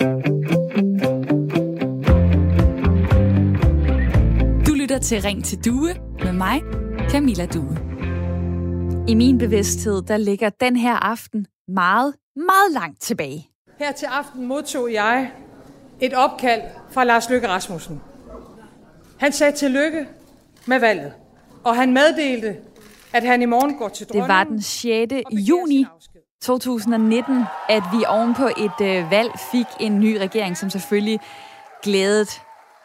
Du lytter til Ring til Due med mig, Camilla Due. I min bevidsthed, der ligger den her aften meget, meget langt tilbage. Her til aften modtog jeg et opkald fra Lars Løkke Rasmussen. Han sagde tillykke med valget, og han meddelte, at han i morgen går til dronningen. Det var den 6. juni 2019, at vi ovenpå et øh, valg fik en ny regering, som selvfølgelig glædede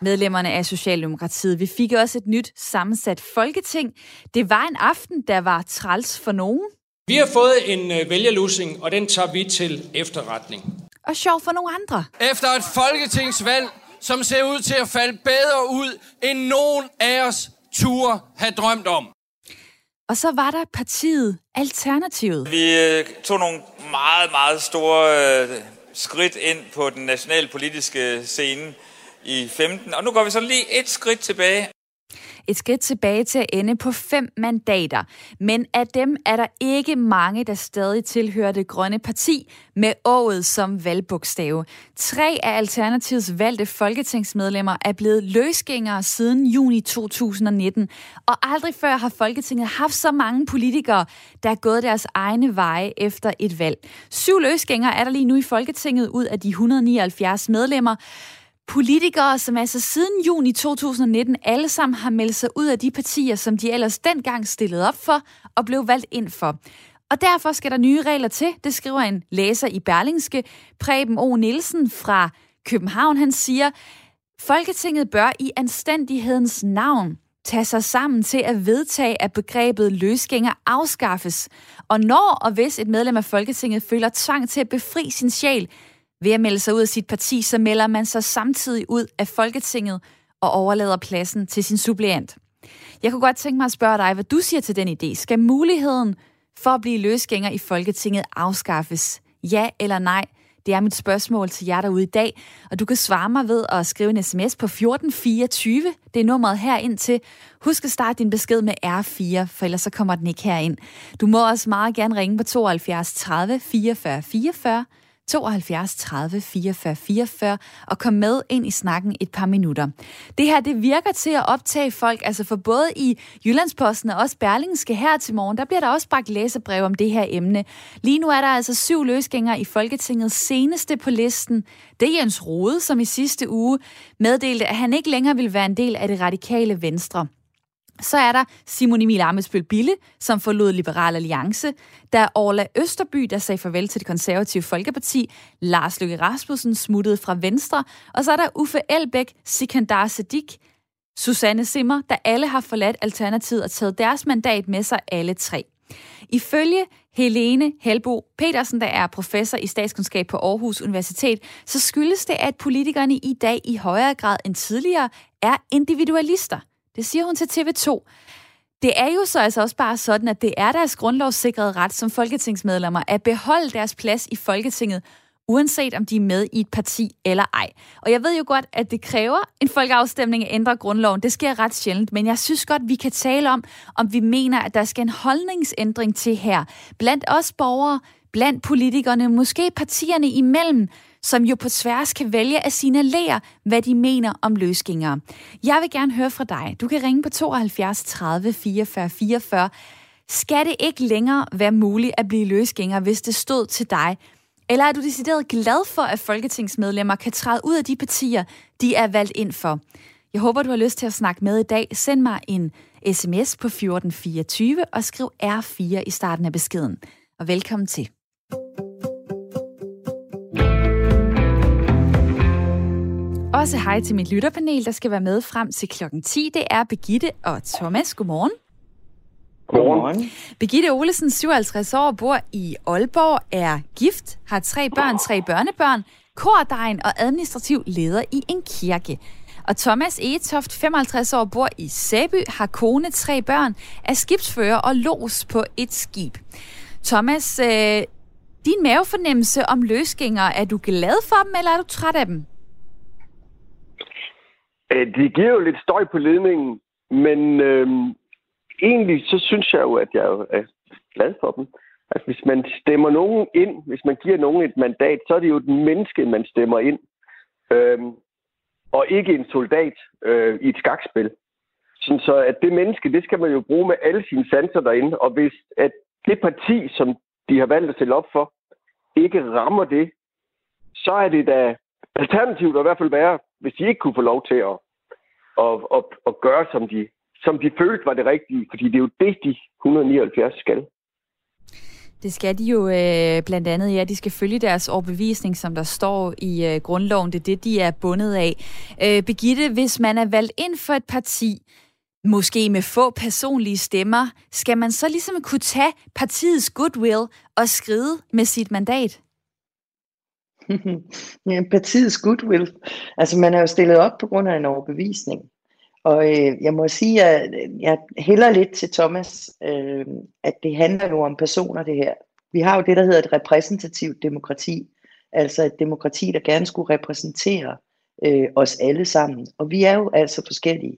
medlemmerne af Socialdemokratiet. Vi fik også et nyt sammensat folketing. Det var en aften, der var træls for nogen. Vi har fået en øh, vælgerlusing, og den tager vi til efterretning. Og sjov for nogle andre. Efter et folketingsvalg, som ser ud til at falde bedre ud, end nogen af os turde have drømt om. Og så var der partiet Alternativet. Vi øh, tog nogle meget, meget store øh, skridt ind på den nationalpolitiske scene i 15, og nu går vi så lige et skridt tilbage. Et skridt tilbage til at ende på fem mandater. Men af dem er der ikke mange, der stadig tilhører det grønne parti med ået som valgbogstave. Tre af Alternativets valgte folketingsmedlemmer er blevet løsgængere siden juni 2019. Og aldrig før har Folketinget haft så mange politikere, der er gået deres egne veje efter et valg. Syv løsgængere er der lige nu i Folketinget ud af de 179 medlemmer. Politikere, som altså siden juni 2019 alle sammen har meldt sig ud af de partier, som de ellers dengang stillede op for og blev valgt ind for. Og derfor skal der nye regler til, det skriver en læser i Berlingske, Preben O. Nielsen fra København. Han siger, Folketinget bør i anstændighedens navn tage sig sammen til at vedtage, at begrebet løsgænger afskaffes. Og når og hvis et medlem af Folketinget føler tvang til at befri sin sjæl, ved at melde sig ud af sit parti, så melder man sig samtidig ud af Folketinget og overlader pladsen til sin suppleant. Jeg kunne godt tænke mig at spørge dig, hvad du siger til den idé. Skal muligheden for at blive løsgænger i Folketinget afskaffes? Ja eller nej? Det er mit spørgsmål til jer derude i dag, og du kan svare mig ved at skrive en sms på 1424. Det er nummeret herind til. Husk at starte din besked med R4, for ellers så kommer den ikke herind. Du må også meget gerne ringe på 72 30 44 44 72 30 44 44 og kom med ind i snakken et par minutter. Det her, det virker til at optage folk, altså for både i Jyllandsposten og også Berlingske her til morgen, der bliver der også bragt læserbrev om det her emne. Lige nu er der altså syv løsgængere i Folketinget seneste på listen. Det er Jens Rode, som i sidste uge meddelte, at han ikke længere vil være en del af det radikale venstre. Så er der Simon Emil Amesbøl Bille, som forlod Liberal Alliance. Der er Orla Østerby, der sagde farvel til det konservative Folkeparti. Lars Løkke Rasmussen smuttede fra Venstre. Og så er der Uffe Elbæk, Sikandar Sadik, Susanne Simmer, der alle har forladt Alternativet og taget deres mandat med sig alle tre. Ifølge Helene Helbo Petersen, der er professor i statskundskab på Aarhus Universitet, så skyldes det, at politikerne i dag i højere grad end tidligere er individualister – det siger hun til TV2. Det er jo så altså også bare sådan, at det er deres grundlovssikrede ret som folketingsmedlemmer at beholde deres plads i Folketinget, uanset om de er med i et parti eller ej. Og jeg ved jo godt, at det kræver en folkeafstemning at ændre grundloven. Det sker ret sjældent, men jeg synes godt, vi kan tale om, om vi mener, at der skal en holdningsændring til her. Blandt os borgere, blandt politikerne, måske partierne imellem, som jo på tværs kan vælge at signalere, hvad de mener om løsgængere. Jeg vil gerne høre fra dig. Du kan ringe på 72 30 44 44. Skal det ikke længere være muligt at blive løsgænger, hvis det stod til dig? Eller er du decideret glad for, at folketingsmedlemmer kan træde ud af de partier, de er valgt ind for? Jeg håber, du har lyst til at snakke med i dag. Send mig en sms på 1424 og skriv R4 i starten af beskeden. Og velkommen til. Også hej til mit lytterpanel, der skal være med frem til klokken 10. Det er Begitte og Thomas. Godmorgen. Godmorgen. Begitte Olesen, 57 år, bor i Aalborg, er gift, har tre børn, tre børnebørn, kordejen og administrativ leder i en kirke. Og Thomas Egetoft, 55 år, bor i Sæby, har kone, tre børn, er skibsfører og los på et skib. Thomas, øh, din mavefornemmelse om løsgængere, er du glad for dem, eller er du træt af dem? Øh, det giver jo lidt støj på ledningen, men øh, egentlig så synes jeg jo, at jeg er glad for dem. Altså, hvis man stemmer nogen ind, hvis man giver nogen et mandat, så er det jo et menneske, man stemmer ind. Øhm, og ikke en soldat øh, i et skakspil. Sådan så at det menneske, det skal man jo bruge med alle sine sanser derinde. Og hvis at det parti, som de har valgt at stille op for, ikke rammer det, så er det da alternativt at i hvert fald være, hvis de ikke kunne få lov til at, og, og, og gøre, som de, som de følte var det rigtige. Fordi det er jo det, de 179 skal. Det skal de jo øh, blandt andet, ja, de skal følge deres overbevisning, som der står i øh, grundloven. Det er det, de er bundet af. Øh, Begitte, hvis man er valgt ind for et parti, måske med få personlige stemmer, skal man så ligesom kunne tage partiets goodwill og skride med sit mandat? ja, partiets goodwill. Altså, man er jo stillet op på grund af en overbevisning. Og øh, jeg må sige, at øh, jeg hælder lidt til Thomas, øh, at det handler jo om personer, det her. Vi har jo det, der hedder et repræsentativt demokrati. Altså et demokrati, der gerne skulle repræsentere øh, os alle sammen. Og vi er jo altså forskellige.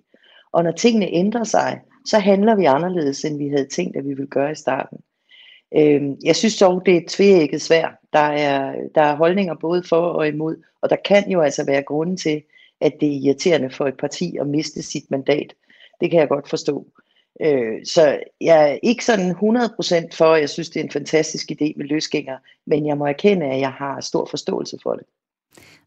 Og når tingene ændrer sig, så handler vi anderledes, end vi havde tænkt, at vi ville gøre i starten. Øh, jeg synes dog, det er et tvækket svært. Der er, der er holdninger både for og imod, og der kan jo altså være grunden til, at det er irriterende for et parti at miste sit mandat. Det kan jeg godt forstå. Øh, så jeg er ikke sådan 100% for, at jeg synes, det er en fantastisk idé med løsgænger, men jeg må erkende, at jeg har stor forståelse for det.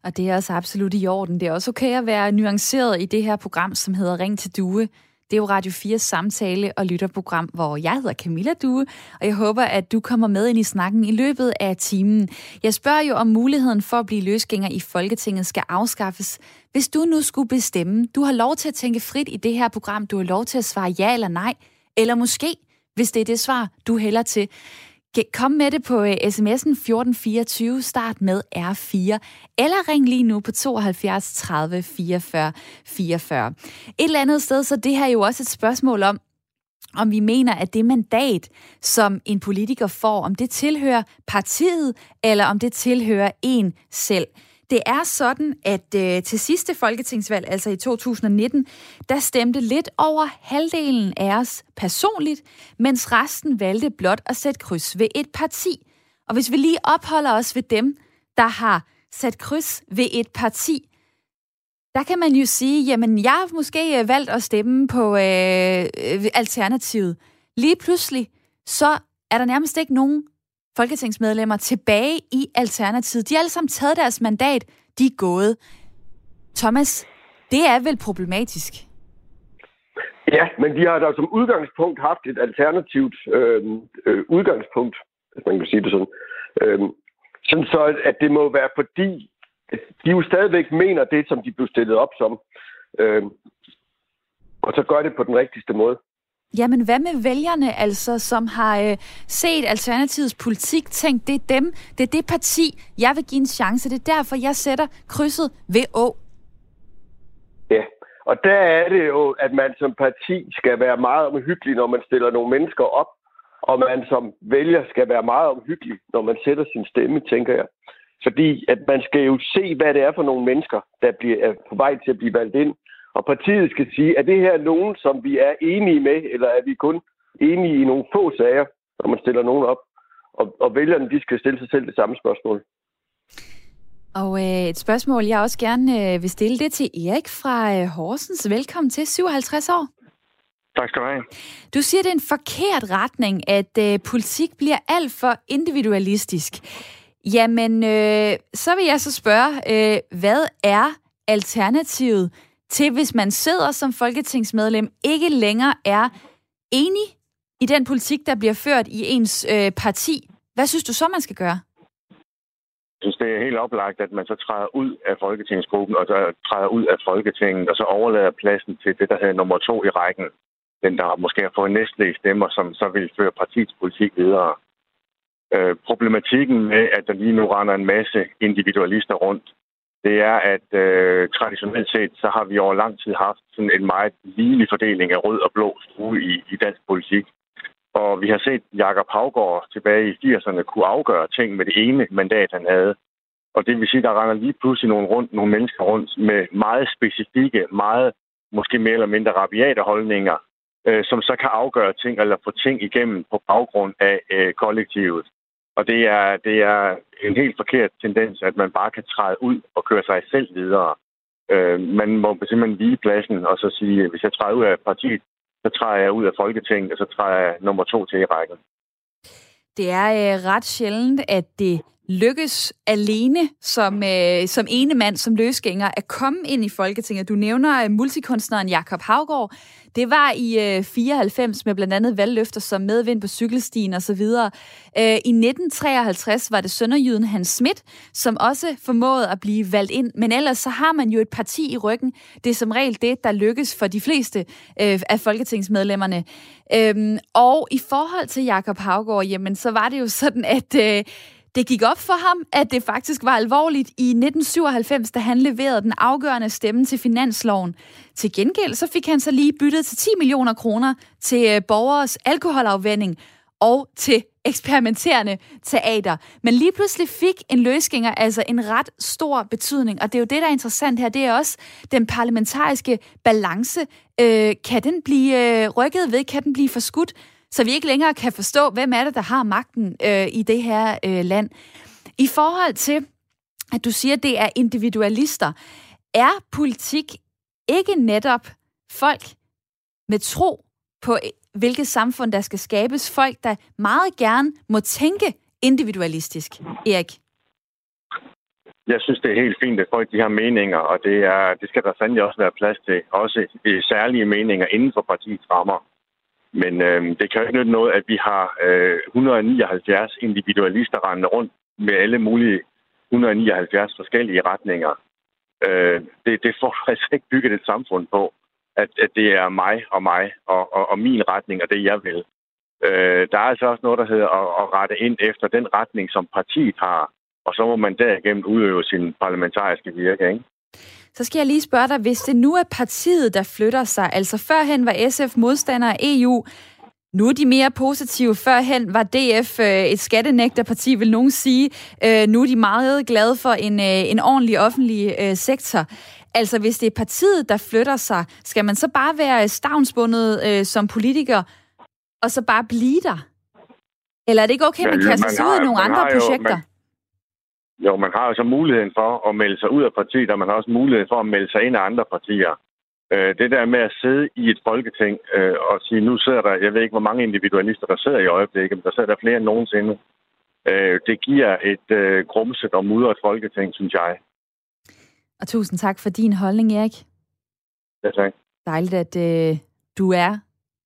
Og det er også absolut i orden. Det er også okay at være nuanceret i det her program, som hedder Ring til Due. Det er jo Radio 4 samtale- og lytterprogram, hvor jeg hedder Camilla Due, og jeg håber, at du kommer med ind i snakken i løbet af timen. Jeg spørger jo, om muligheden for at blive løsgænger i Folketinget skal afskaffes. Hvis du nu skulle bestemme, du har lov til at tænke frit i det her program, du har lov til at svare ja eller nej, eller måske, hvis det er det svar, du hælder til. Kom med det på øh, sms'en 1424, start med R4, eller ring lige nu på 72 30 44 44. Et eller andet sted, så det her er jo også et spørgsmål om, om vi mener, at det mandat, som en politiker får, om det tilhører partiet, eller om det tilhører en selv. Det er sådan, at øh, til sidste folketingsvalg, altså i 2019, der stemte lidt over halvdelen af os personligt, mens resten valgte blot at sætte kryds ved et parti. Og hvis vi lige opholder os ved dem, der har sat kryds ved et parti, der kan man jo sige, jamen jeg har måske øh, valgt at stemme på øh, øh, Alternativet. Lige pludselig, så er der nærmest ikke nogen folketingsmedlemmer tilbage i Alternativet. De har alle sammen taget deres mandat. De er gået. Thomas, det er vel problematisk? Ja, men de har da som udgangspunkt haft et alternativt øh, øh, udgangspunkt, hvis man kan sige det sådan. Øh, sådan så, at det må være fordi, de jo stadigvæk mener det, som de blev stillet op som. Øh, og så gør det på den rigtigste måde. Jamen, hvad med vælgerne, altså, som har øh, set Alternativets politik, tænkt, det er dem, det er det parti, jeg vil give en chance. Det er derfor, jeg sætter krydset ved Å. Ja, og der er det jo, at man som parti skal være meget omhyggelig, når man stiller nogle mennesker op, og man som vælger skal være meget omhyggelig, når man sætter sin stemme, tænker jeg. Fordi at man skal jo se, hvad det er for nogle mennesker, der bliver, er på vej til at blive valgt ind. Og partiet skal sige, er det her nogen, som vi er enige med, eller er vi kun enige i nogle få sager, når man stiller nogen op? Og, og vælgerne, de skal stille sig selv det samme spørgsmål. Og øh, et spørgsmål, jeg også gerne øh, vil stille det til Erik fra øh, Horsens. Velkommen til, 57 år. Tak skal du have. Du siger, det er en forkert retning, at øh, politik bliver alt for individualistisk. Jamen, øh, så vil jeg så spørge, øh, hvad er alternativet til, hvis man sidder som folketingsmedlem, ikke længere er enig i den politik, der bliver ført i ens øh, parti. Hvad synes du så, man skal gøre? Jeg synes, det er helt oplagt, at man så træder ud af folketingsgruppen, og så træder ud af Folketinget, og så overlader pladsen til det, der hedder nummer to i rækken. Den, der måske har fået næstlæg stemmer, som så vil føre partiets politik videre. Øh, problematikken med, at der lige nu render en masse individualister rundt, det er, at øh, traditionelt set, så har vi over lang tid haft sådan en meget ligelig fordeling af rød og blå stue i, i dansk politik. Og vi har set Jakob Havgård tilbage i 80'erne kunne afgøre ting med det ene mandat, han havde. Og det vil sige, der render lige pludselig nogle, rundt, nogle mennesker rundt med meget specifikke, meget måske mere eller mindre rabiate holdninger, øh, som så kan afgøre ting eller få ting igennem på baggrund af øh, kollektivet. Og det er, det er en helt forkert tendens, at man bare kan træde ud og køre sig selv videre. Øh, man må simpelthen vige pladsen og så sige, hvis jeg træder ud af partiet, så træder jeg ud af Folketinget, og så træder jeg nummer to til i rækken. Det er øh, ret sjældent, at det lykkes alene som, øh, som ene mand, som løsgænger, at komme ind i Folketinget. Du nævner øh, multikunstneren Jakob Havgård. Det var i øh, 94 med blandt andet valgløfter som medvind på cykelstien osv. Øh, I 1953 var det sønderjyden Hans Schmidt, som også formåede at blive valgt ind. Men ellers så har man jo et parti i ryggen. Det er som regel det, der lykkes for de fleste øh, af folketingsmedlemmerne. Øhm, og i forhold til Jakob Havgård, jamen så var det jo sådan, at... Øh, det gik op for ham, at det faktisk var alvorligt i 1997, da han leverede den afgørende stemme til finansloven. Til gengæld så fik han så lige byttet til 10 millioner kroner til øh, borgers alkoholafvænding og til eksperimenterende teater. Men lige pludselig fik en løsgænger altså en ret stor betydning, og det er jo det, der er interessant her. Det er også den parlamentariske balance. Øh, kan den blive øh, rykket ved? Kan den blive forskudt? Så vi ikke længere kan forstå, hvem er det, der har magten øh, i det her øh, land. I forhold til, at du siger, at det er individualister, er politik ikke netop folk med tro på, øh, hvilket samfund der skal skabes? Folk, der meget gerne må tænke individualistisk, Erik? Jeg synes, det er helt fint, at folk de har meninger, og det, er, det skal der sandelig også være plads til. Også særlige meninger inden for partiets rammer. Men øh, det kan jo ikke nytte noget, at vi har øh, 179 individualister rendende rundt med alle mulige 179 forskellige retninger. Øh, det, det får faktisk altså ikke bygget et samfund på, at, at det er mig og mig og, og, og min retning og det, jeg vil. Øh, der er altså også noget, der hedder at, at rette ind efter den retning, som partiet har, og så må man derigennem udøve sin parlamentariske virke. Ikke? Så skal jeg lige spørge dig, hvis det nu er partiet, der flytter sig, altså førhen var SF modstander af EU, nu er de mere positive. Førhen var DF øh, et skattenægterparti, vil nogen sige. Øh, nu er de meget glade for en, øh, en ordentlig offentlig øh, sektor. Altså, hvis det er partiet, der flytter sig, skal man så bare være stavnsbundet øh, som politiker, og så bare blive der? Eller er det ikke okay, at man kaster sig ud i nogle andre jo, projekter? Man, jo, man har jo så muligheden for at melde sig ud af partiet, og man har også muligheden for at melde sig ind af andre partier. Øh, det der med at sidde i et folketing øh, og sige, nu sidder der, jeg ved ikke, hvor mange individualister, der sidder i øjeblikket, men der sidder der flere end nogensinde. Øh, det giver et øh, grumset og mudret folketing, synes jeg. Og tusind tak for din holdning, Erik. Ja, tak. Dejligt, at øh, du er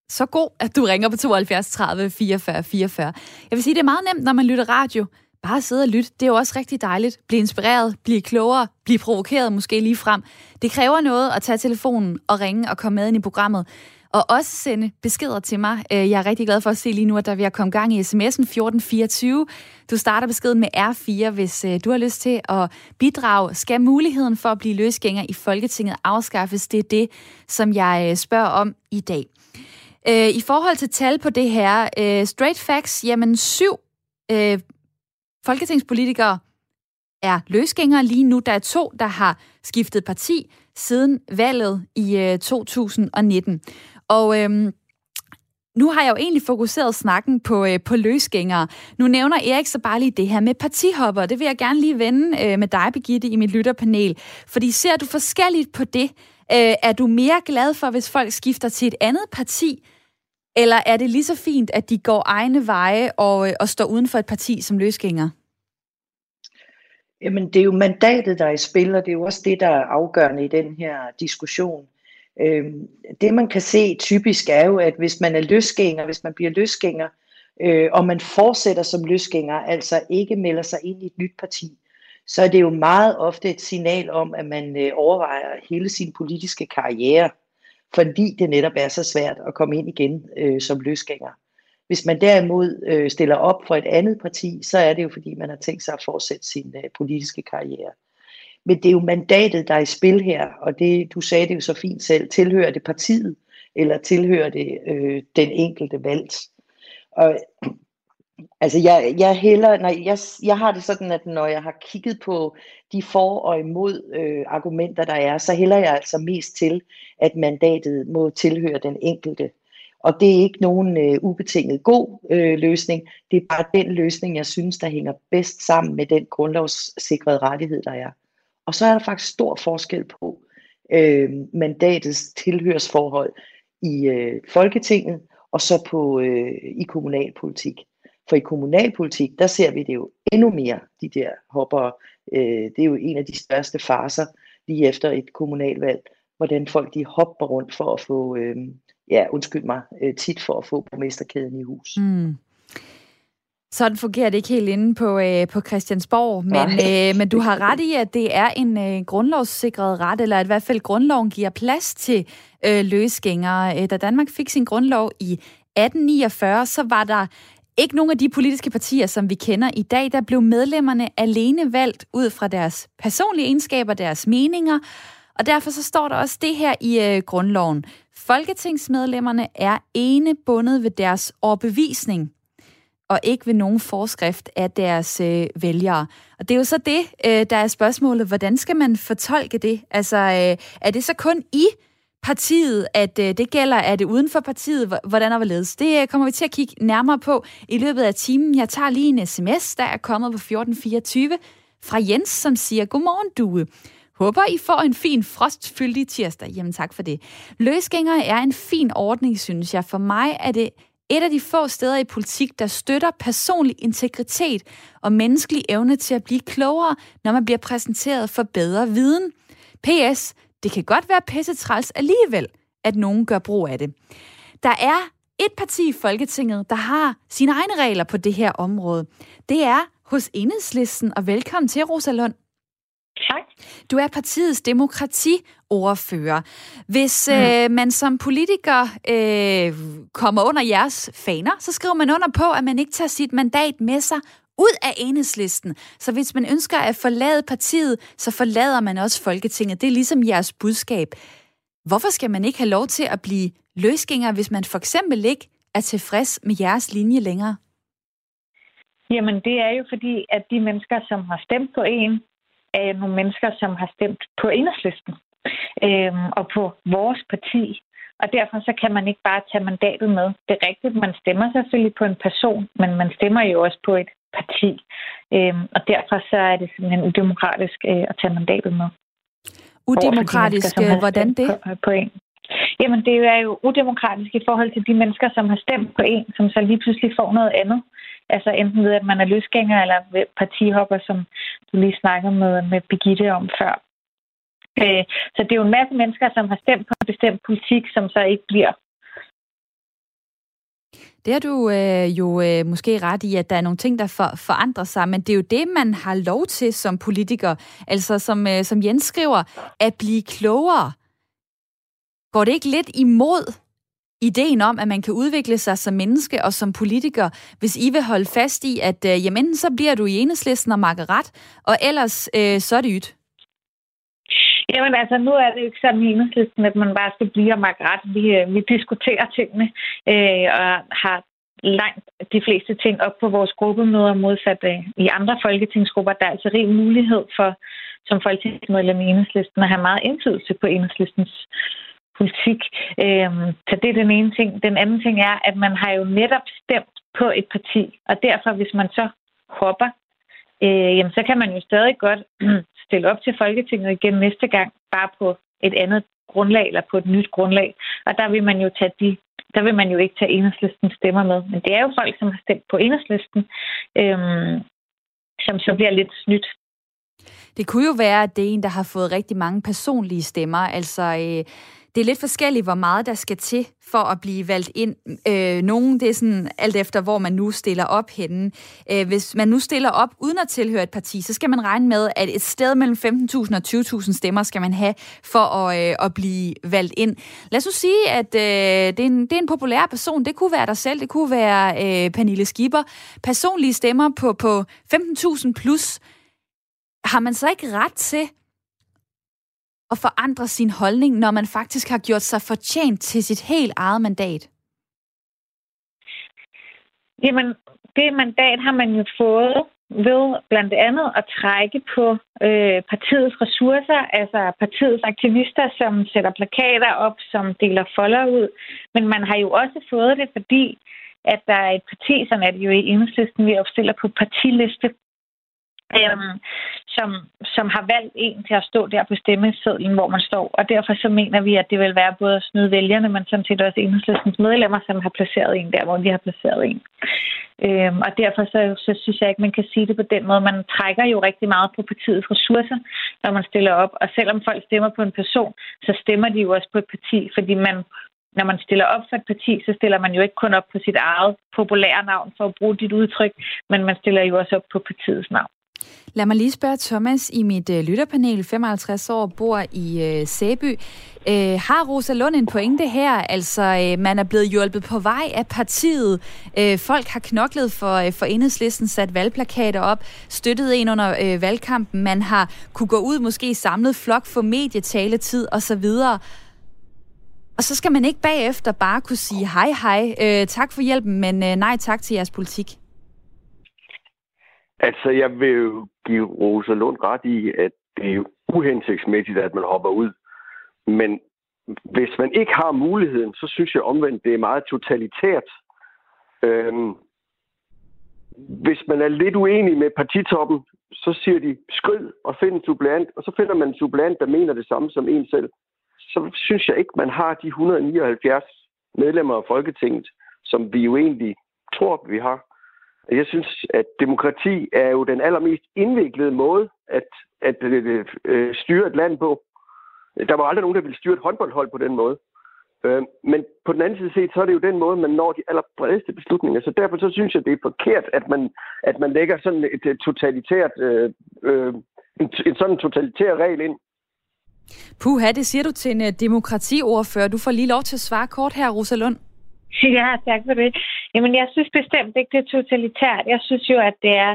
så god, at du ringer på 72 30 44 44. Jeg vil sige, det er meget nemt, når man lytter radio bare sidde og lytte. Det er jo også rigtig dejligt. Blive inspireret, blive klogere, blive provokeret måske lige frem. Det kræver noget at tage telefonen og ringe og komme med ind i programmet. Og også sende beskeder til mig. Øh, jeg er rigtig glad for at se lige nu, at der vil komme gang i sms'en 1424. Du starter beskeden med R4, hvis øh, du har lyst til at bidrage. Skal muligheden for at blive løsgænger i Folketinget afskaffes? Det er det, som jeg øh, spørger om i dag. I forhold til tal på det her, straight facts, jamen syv folketingspolitikere er løsgængere lige nu. Der er to, der har skiftet parti siden valget i øh, 2019. Og øhm, nu har jeg jo egentlig fokuseret snakken på, øh, på løsgængere. Nu nævner Erik så bare lige det her med partihopper. Det vil jeg gerne lige vende øh, med dig, Birgitte, i mit lytterpanel. Fordi ser du forskelligt på det? Øh, er du mere glad for, hvis folk skifter til et andet parti, eller er det lige så fint, at de går egne veje og, øh, og står uden for et parti som løsgænger? Jamen, det er jo mandatet, der er i spil, og det er jo også det, der er afgørende i den her diskussion. Øhm, det, man kan se typisk, er jo, at hvis man er løsgænger, hvis man bliver løsgænger, øh, og man fortsætter som løsgænger, altså ikke melder sig ind i et nyt parti, så er det jo meget ofte et signal om, at man øh, overvejer hele sin politiske karriere fordi det netop er så svært at komme ind igen øh, som løsgænger. Hvis man derimod øh, stiller op for et andet parti, så er det jo fordi, man har tænkt sig at fortsætte sin øh, politiske karriere. Men det er jo mandatet, der er i spil her, og det, du sagde det jo så fint selv, tilhører det partiet, eller tilhører det øh, den enkelte valgt. Og Altså jeg, jeg, heller, nej, jeg, jeg har det sådan, at når jeg har kigget på de for og imod øh, argumenter, der er, så hælder jeg altså mest til, at mandatet må tilhøre den enkelte. Og det er ikke nogen øh, ubetinget god øh, løsning. Det er bare den løsning, jeg synes, der hænger bedst sammen med den grundlovssikrede rettighed, der er. Og så er der faktisk stor forskel på øh, mandatets tilhørsforhold i øh, Folketinget og så på øh, i kommunalpolitik. For i kommunalpolitik, der ser vi det jo endnu mere, de der hopper. Øh, det er jo en af de største faser lige efter et kommunalvalg, hvordan folk de hopper rundt for at få, øh, ja undskyld mig, øh, tit for at få borgmesterkæden i hus. Mm. Sådan fungerer det ikke helt inde på, øh, på Christiansborg, men, øh, men du har ret i, at det er en øh, grundlovssikret ret, eller at i hvert fald grundloven giver plads til øh, løsgængere. Øh, da Danmark fik sin grundlov i 1849, så var der ikke nogen af de politiske partier, som vi kender i dag, der blev medlemmerne alene valgt ud fra deres personlige egenskaber, deres meninger, og derfor så står der også det her i øh, grundloven. Folketingsmedlemmerne er ene bundet ved deres overbevisning, og ikke ved nogen forskrift af deres øh, vælgere. Og det er jo så det, øh, der er spørgsmålet. Hvordan skal man fortolke det? Altså, øh, er det så kun i partiet, at øh, det gælder? Er det uden for partiet? Hvordan og hvorledes? Det øh, kommer vi til at kigge nærmere på i løbet af timen. Jeg tager lige en sms, der er kommet på 1424 fra Jens, som siger, Godmorgen, Due. Håber, I får en fin frostfyldig tirsdag. Jamen tak for det. Løsgængere er en fin ordning, synes jeg. For mig er det et af de få steder i politik, der støtter personlig integritet og menneskelig evne til at blive klogere, når man bliver præsenteret for bedre viden. PS. Det kan godt være pissetræls alligevel, at nogen gør brug af det. Der er et parti i Folketinget, der har sine egne regler på det her område. Det er hos Enhedslisten, og velkommen til, Rosa Lund. Tak. Du er partiets demokratiordfører. Hvis mm. øh, man som politiker øh, kommer under jeres faner, så skriver man under på, at man ikke tager sit mandat med sig ud af enhedslisten. Så hvis man ønsker at forlade partiet, så forlader man også Folketinget. Det er ligesom jeres budskab. Hvorfor skal man ikke have lov til at blive løsgænger, hvis man for eksempel ikke er tilfreds med jeres linje længere? Jamen, det er jo fordi, at de mennesker, som har stemt på en, er nogle mennesker, som har stemt på enhedslisten øhm, og på vores parti. Og derfor så kan man ikke bare tage mandatet med. Det er rigtigt, man stemmer selvfølgelig på en person, men man stemmer jo også på et parti. Øhm, og derfor så er det simpelthen udemokratisk øh, at tage mandatet med. Udemokratisk, de hvordan det? På, på en. Jamen, det er jo udemokratisk i forhold til de mennesker, som har stemt på en, som så lige pludselig får noget andet. Altså enten ved, at man er løsgænger eller partihopper, som du lige snakkede med, med Birgitte om før. Øh, så det er jo en masse mennesker, som har stemt på en bestemt politik, som så ikke bliver. Det har du øh, jo øh, måske ret i, at der er nogle ting, der for, forandrer sig, men det er jo det, man har lov til som politiker. Altså, som, øh, som Jens skriver, at blive klogere. Går det ikke lidt imod ideen om, at man kan udvikle sig som menneske og som politiker, hvis I vil holde fast i, at øh, jamen, så bliver du i enhedslisten og makker ret, og ellers øh, så er det ydt? Jamen altså, nu er det jo ikke sådan i enhedslisten, at man bare skal blive og makke ret. Vi, øh, vi diskuterer tingene øh, og har langt de fleste ting op på vores gruppemøder modsat øh, i andre folketingsgrupper. Der er altså rig mulighed for som folketingsmedlem i enhedslisten at have meget indflydelse på enhedslistens politik. Øh, så det er den ene ting. Den anden ting er, at man har jo netop stemt på et parti, og derfor, hvis man så hopper, øh, jamen, så kan man jo stadig godt stille op til Folketinget igen næste gang, bare på et andet grundlag eller på et nyt grundlag. Og der vil man jo tage de der vil man jo ikke tage enhedslisten stemmer med. Men det er jo folk, som har stemt på enhedslisten, øhm, som så bliver lidt snydt det kunne jo være, at det er en, der har fået rigtig mange personlige stemmer. Altså, øh, det er lidt forskelligt, hvor meget der skal til for at blive valgt ind. Øh, nogen, det er sådan alt efter, hvor man nu stiller op henne. Øh, hvis man nu stiller op uden at tilhøre et parti, så skal man regne med, at et sted mellem 15.000 og 20.000 stemmer skal man have for at, øh, at blive valgt ind. Lad os nu sige, at øh, det, er en, det er en populær person. Det kunne være dig selv, det kunne være øh, Pernille Skipper. Personlige stemmer på, på 15.000 plus. Har man så ikke ret til at forandre sin holdning, når man faktisk har gjort sig fortjent til sit helt eget mandat? Jamen, det mandat har man jo fået ved blandt andet at trække på øh, partiets ressourcer, altså partiets aktivister, som sætter plakater op, som deler folder ud. Men man har jo også fået det, fordi at der er et parti, som er det jo i enhedslisten, vi opstiller på partiliste, øhm, som, som har valgt en til at stå der på stemmesedlen, hvor man står. Og derfor så mener vi, at det vil være både at snyde vælgerne, men sådan set også enhedslæstens medlemmer, som har placeret en der, hvor de har placeret en. Øhm, og derfor så, så synes jeg ikke, man kan sige det på den måde. Man trækker jo rigtig meget på partiets ressourcer, når man stiller op. Og selvom folk stemmer på en person, så stemmer de jo også på et parti, fordi man når man stiller op for et parti, så stiller man jo ikke kun op på sit eget populære navn for at bruge dit udtryk, men man stiller jo også op på partiets navn. Lad mig lige spørge Thomas i mit øh, lytterpanel, 55 år, bor i øh, Sæby. Øh, har Rosa Lund en pointe her? Altså, øh, man er blevet hjulpet på vej af partiet. Øh, folk har knoklet for, øh, for enhedslisten, sat valgplakater op, støttet en under øh, valgkampen. Man har kunne gå ud, måske samlet flok for medietaletid osv. Og så skal man ikke bagefter bare kunne sige hej hej, øh, tak for hjælpen, men øh, nej tak til jeres politik. Altså, jeg vil jo give Rosa Lund ret i, at det er uhensigtsmæssigt, at man hopper ud. Men hvis man ikke har muligheden, så synes jeg omvendt, det er meget totalitært. Øhm, hvis man er lidt uenig med partitoppen, så siger de, skrid og find en suppleant, og så finder man en suppleant, der mener det samme som en selv. Så synes jeg ikke, man har de 179 medlemmer af Folketinget, som vi jo egentlig tror, vi har. Jeg synes, at demokrati er jo den allermest indviklede måde at, at øh, øh, styre et land på. Der var aldrig nogen, der ville styre et håndboldhold på den måde. Øh, men på den anden side set, så er det jo den måde, man når de allerbredeste beslutninger. Så derfor så synes jeg, det er forkert, at man, at man lægger sådan et totalitært, øh, øh, en, en sådan totalitær regel ind. Puha, det siger du til en øh, demokratiordfører. Du får lige lov til at svare kort her, Rosa Lund. Ja, tak for det. Jamen, jeg synes bestemt ikke, det er totalitært. Jeg synes jo, at det er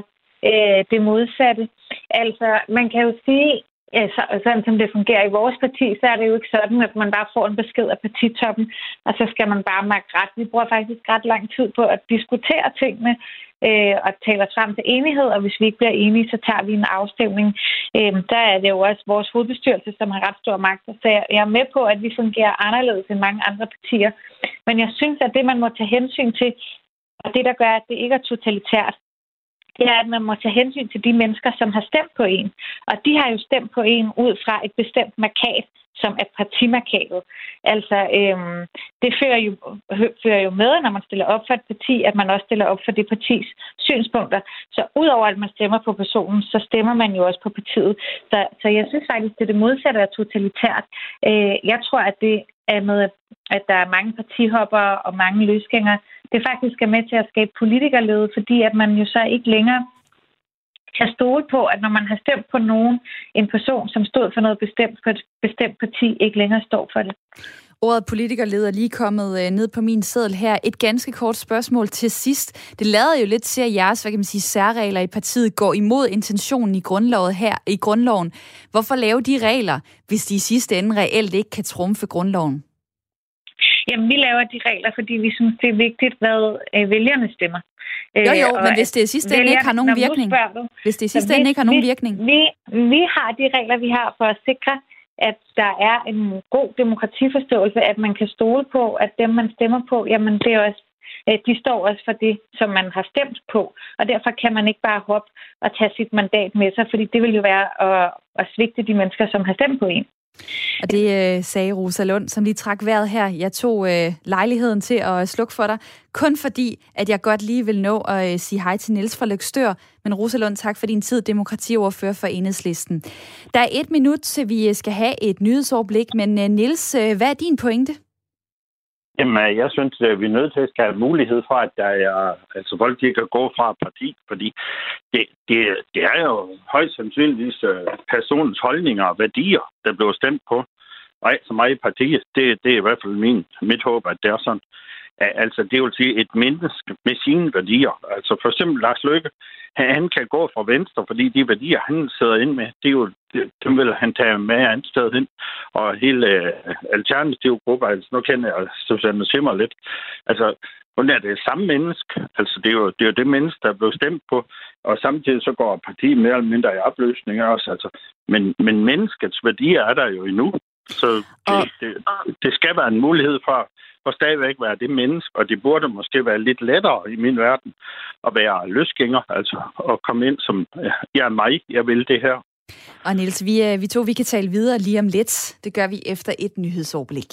øh, det modsatte. Altså, man kan jo sige, ja, så, sådan som det fungerer i vores parti, så er det jo ikke sådan, at man bare får en besked af partitoppen, og så skal man bare mærke ret. Vi bruger faktisk ret lang tid på at diskutere tingene øh, og tale os frem til enighed, og hvis vi ikke bliver enige, så tager vi en afstemning. Øh, der er det jo også vores hovedbestyrelse, som har ret stor magt, så jeg er med på, at vi fungerer anderledes end mange andre partier. Men jeg synes, at det, man må tage hensyn til, og det, der gør, at det ikke er totalitært, det er, at man må tage hensyn til de mennesker, som har stemt på en. Og de har jo stemt på en ud fra et bestemt markat, som er partimarkatet. Altså, øhm, det fører jo, fører jo med, når man stiller op for et parti, at man også stiller op for det partis synspunkter. Så udover at man stemmer på personen, så stemmer man jo også på partiet. Så, så jeg synes faktisk, det er det modsatte af totalitært. Øh, jeg tror, at det er med, at der er mange partihopper og mange løsgængere, det faktisk er med til at skabe politikerlede, fordi at man jo så ikke længere kan stole på, at når man har stemt på nogen, en person, som stod for noget bestemt for et bestemt parti, ikke længere står for det. Ordet politikerleder lige kommet øh, ned på min seddel her. Et ganske kort spørgsmål til sidst. Det lader jo lidt til, at jeres hvad kan man sige, særregler i partiet går imod intentionen i grundloven her i grundloven. Hvorfor lave de regler, hvis de i sidste ende reelt ikke kan trumfe grundloven? Jamen, vi laver de regler, fordi vi synes, det er vigtigt, hvad øh, vælgerne stemmer. Jo, jo, øh, men hvis det i sidste ende ikke har nogen virkning. Du, hvis det i sidste ende ikke har nogen virkning. Vi, vi har de regler, vi har for at sikre, at der er en god demokratiforståelse, at man kan stole på, at dem, man stemmer på, jamen det er også øh, de står også for det, som man har stemt på. Og derfor kan man ikke bare hoppe og tage sit mandat med sig, fordi det vil jo være at, at svigte de mennesker, som har stemt på en. Og det øh, sagde Rosa Lund, som lige trak vejret her. Jeg tog øh, lejligheden til at slukke for dig, kun fordi, at jeg godt lige vil nå at øh, sige hej til Niels fra Løgstør. Men Rosa Lund, tak for din tid, demokratiordfører for Enhedslisten. Der er et minut, til vi øh, skal have et nyhedsoverblik, men øh, Niels, øh, hvad er din pointe? Jamen, øh, jeg synes, at vi er nødt til at have mulighed for, at der er, altså folk de kan gå fra parti, fordi det, det, det er jo højst sandsynligvis øh, personens holdninger og værdier, der bliver stemt på. Og så meget i partiet, det, det er i hvert fald min, mit håb, at det er sådan. Altså, det vil sige et menneske med sine værdier. Altså, for eksempel Lars Løkke, han kan gå fra venstre, fordi de værdier, han sidder ind med, det er jo, dem vil han tage med andet sted ind. Og hele uh, alternative grupper, altså nu kender jeg Susanne Simmer lidt, altså Hun er det samme menneske. Altså, det er, jo, det er jo det menneske, der er blevet stemt på. Og samtidig så går partiet mere eller mindre i opløsning også. Altså. Men, men menneskets værdier er der jo endnu. Så det, og... det, det skal være en mulighed for, for stadigvæk være det menneske, og det burde måske være lidt lettere i min verden at være løsgænger, altså at komme ind som, jeg er mig, jeg vil det her. Og Niels, vi, øh, vi to vi kan tale videre lige om lidt. Det gør vi efter et nyhedsoverblik.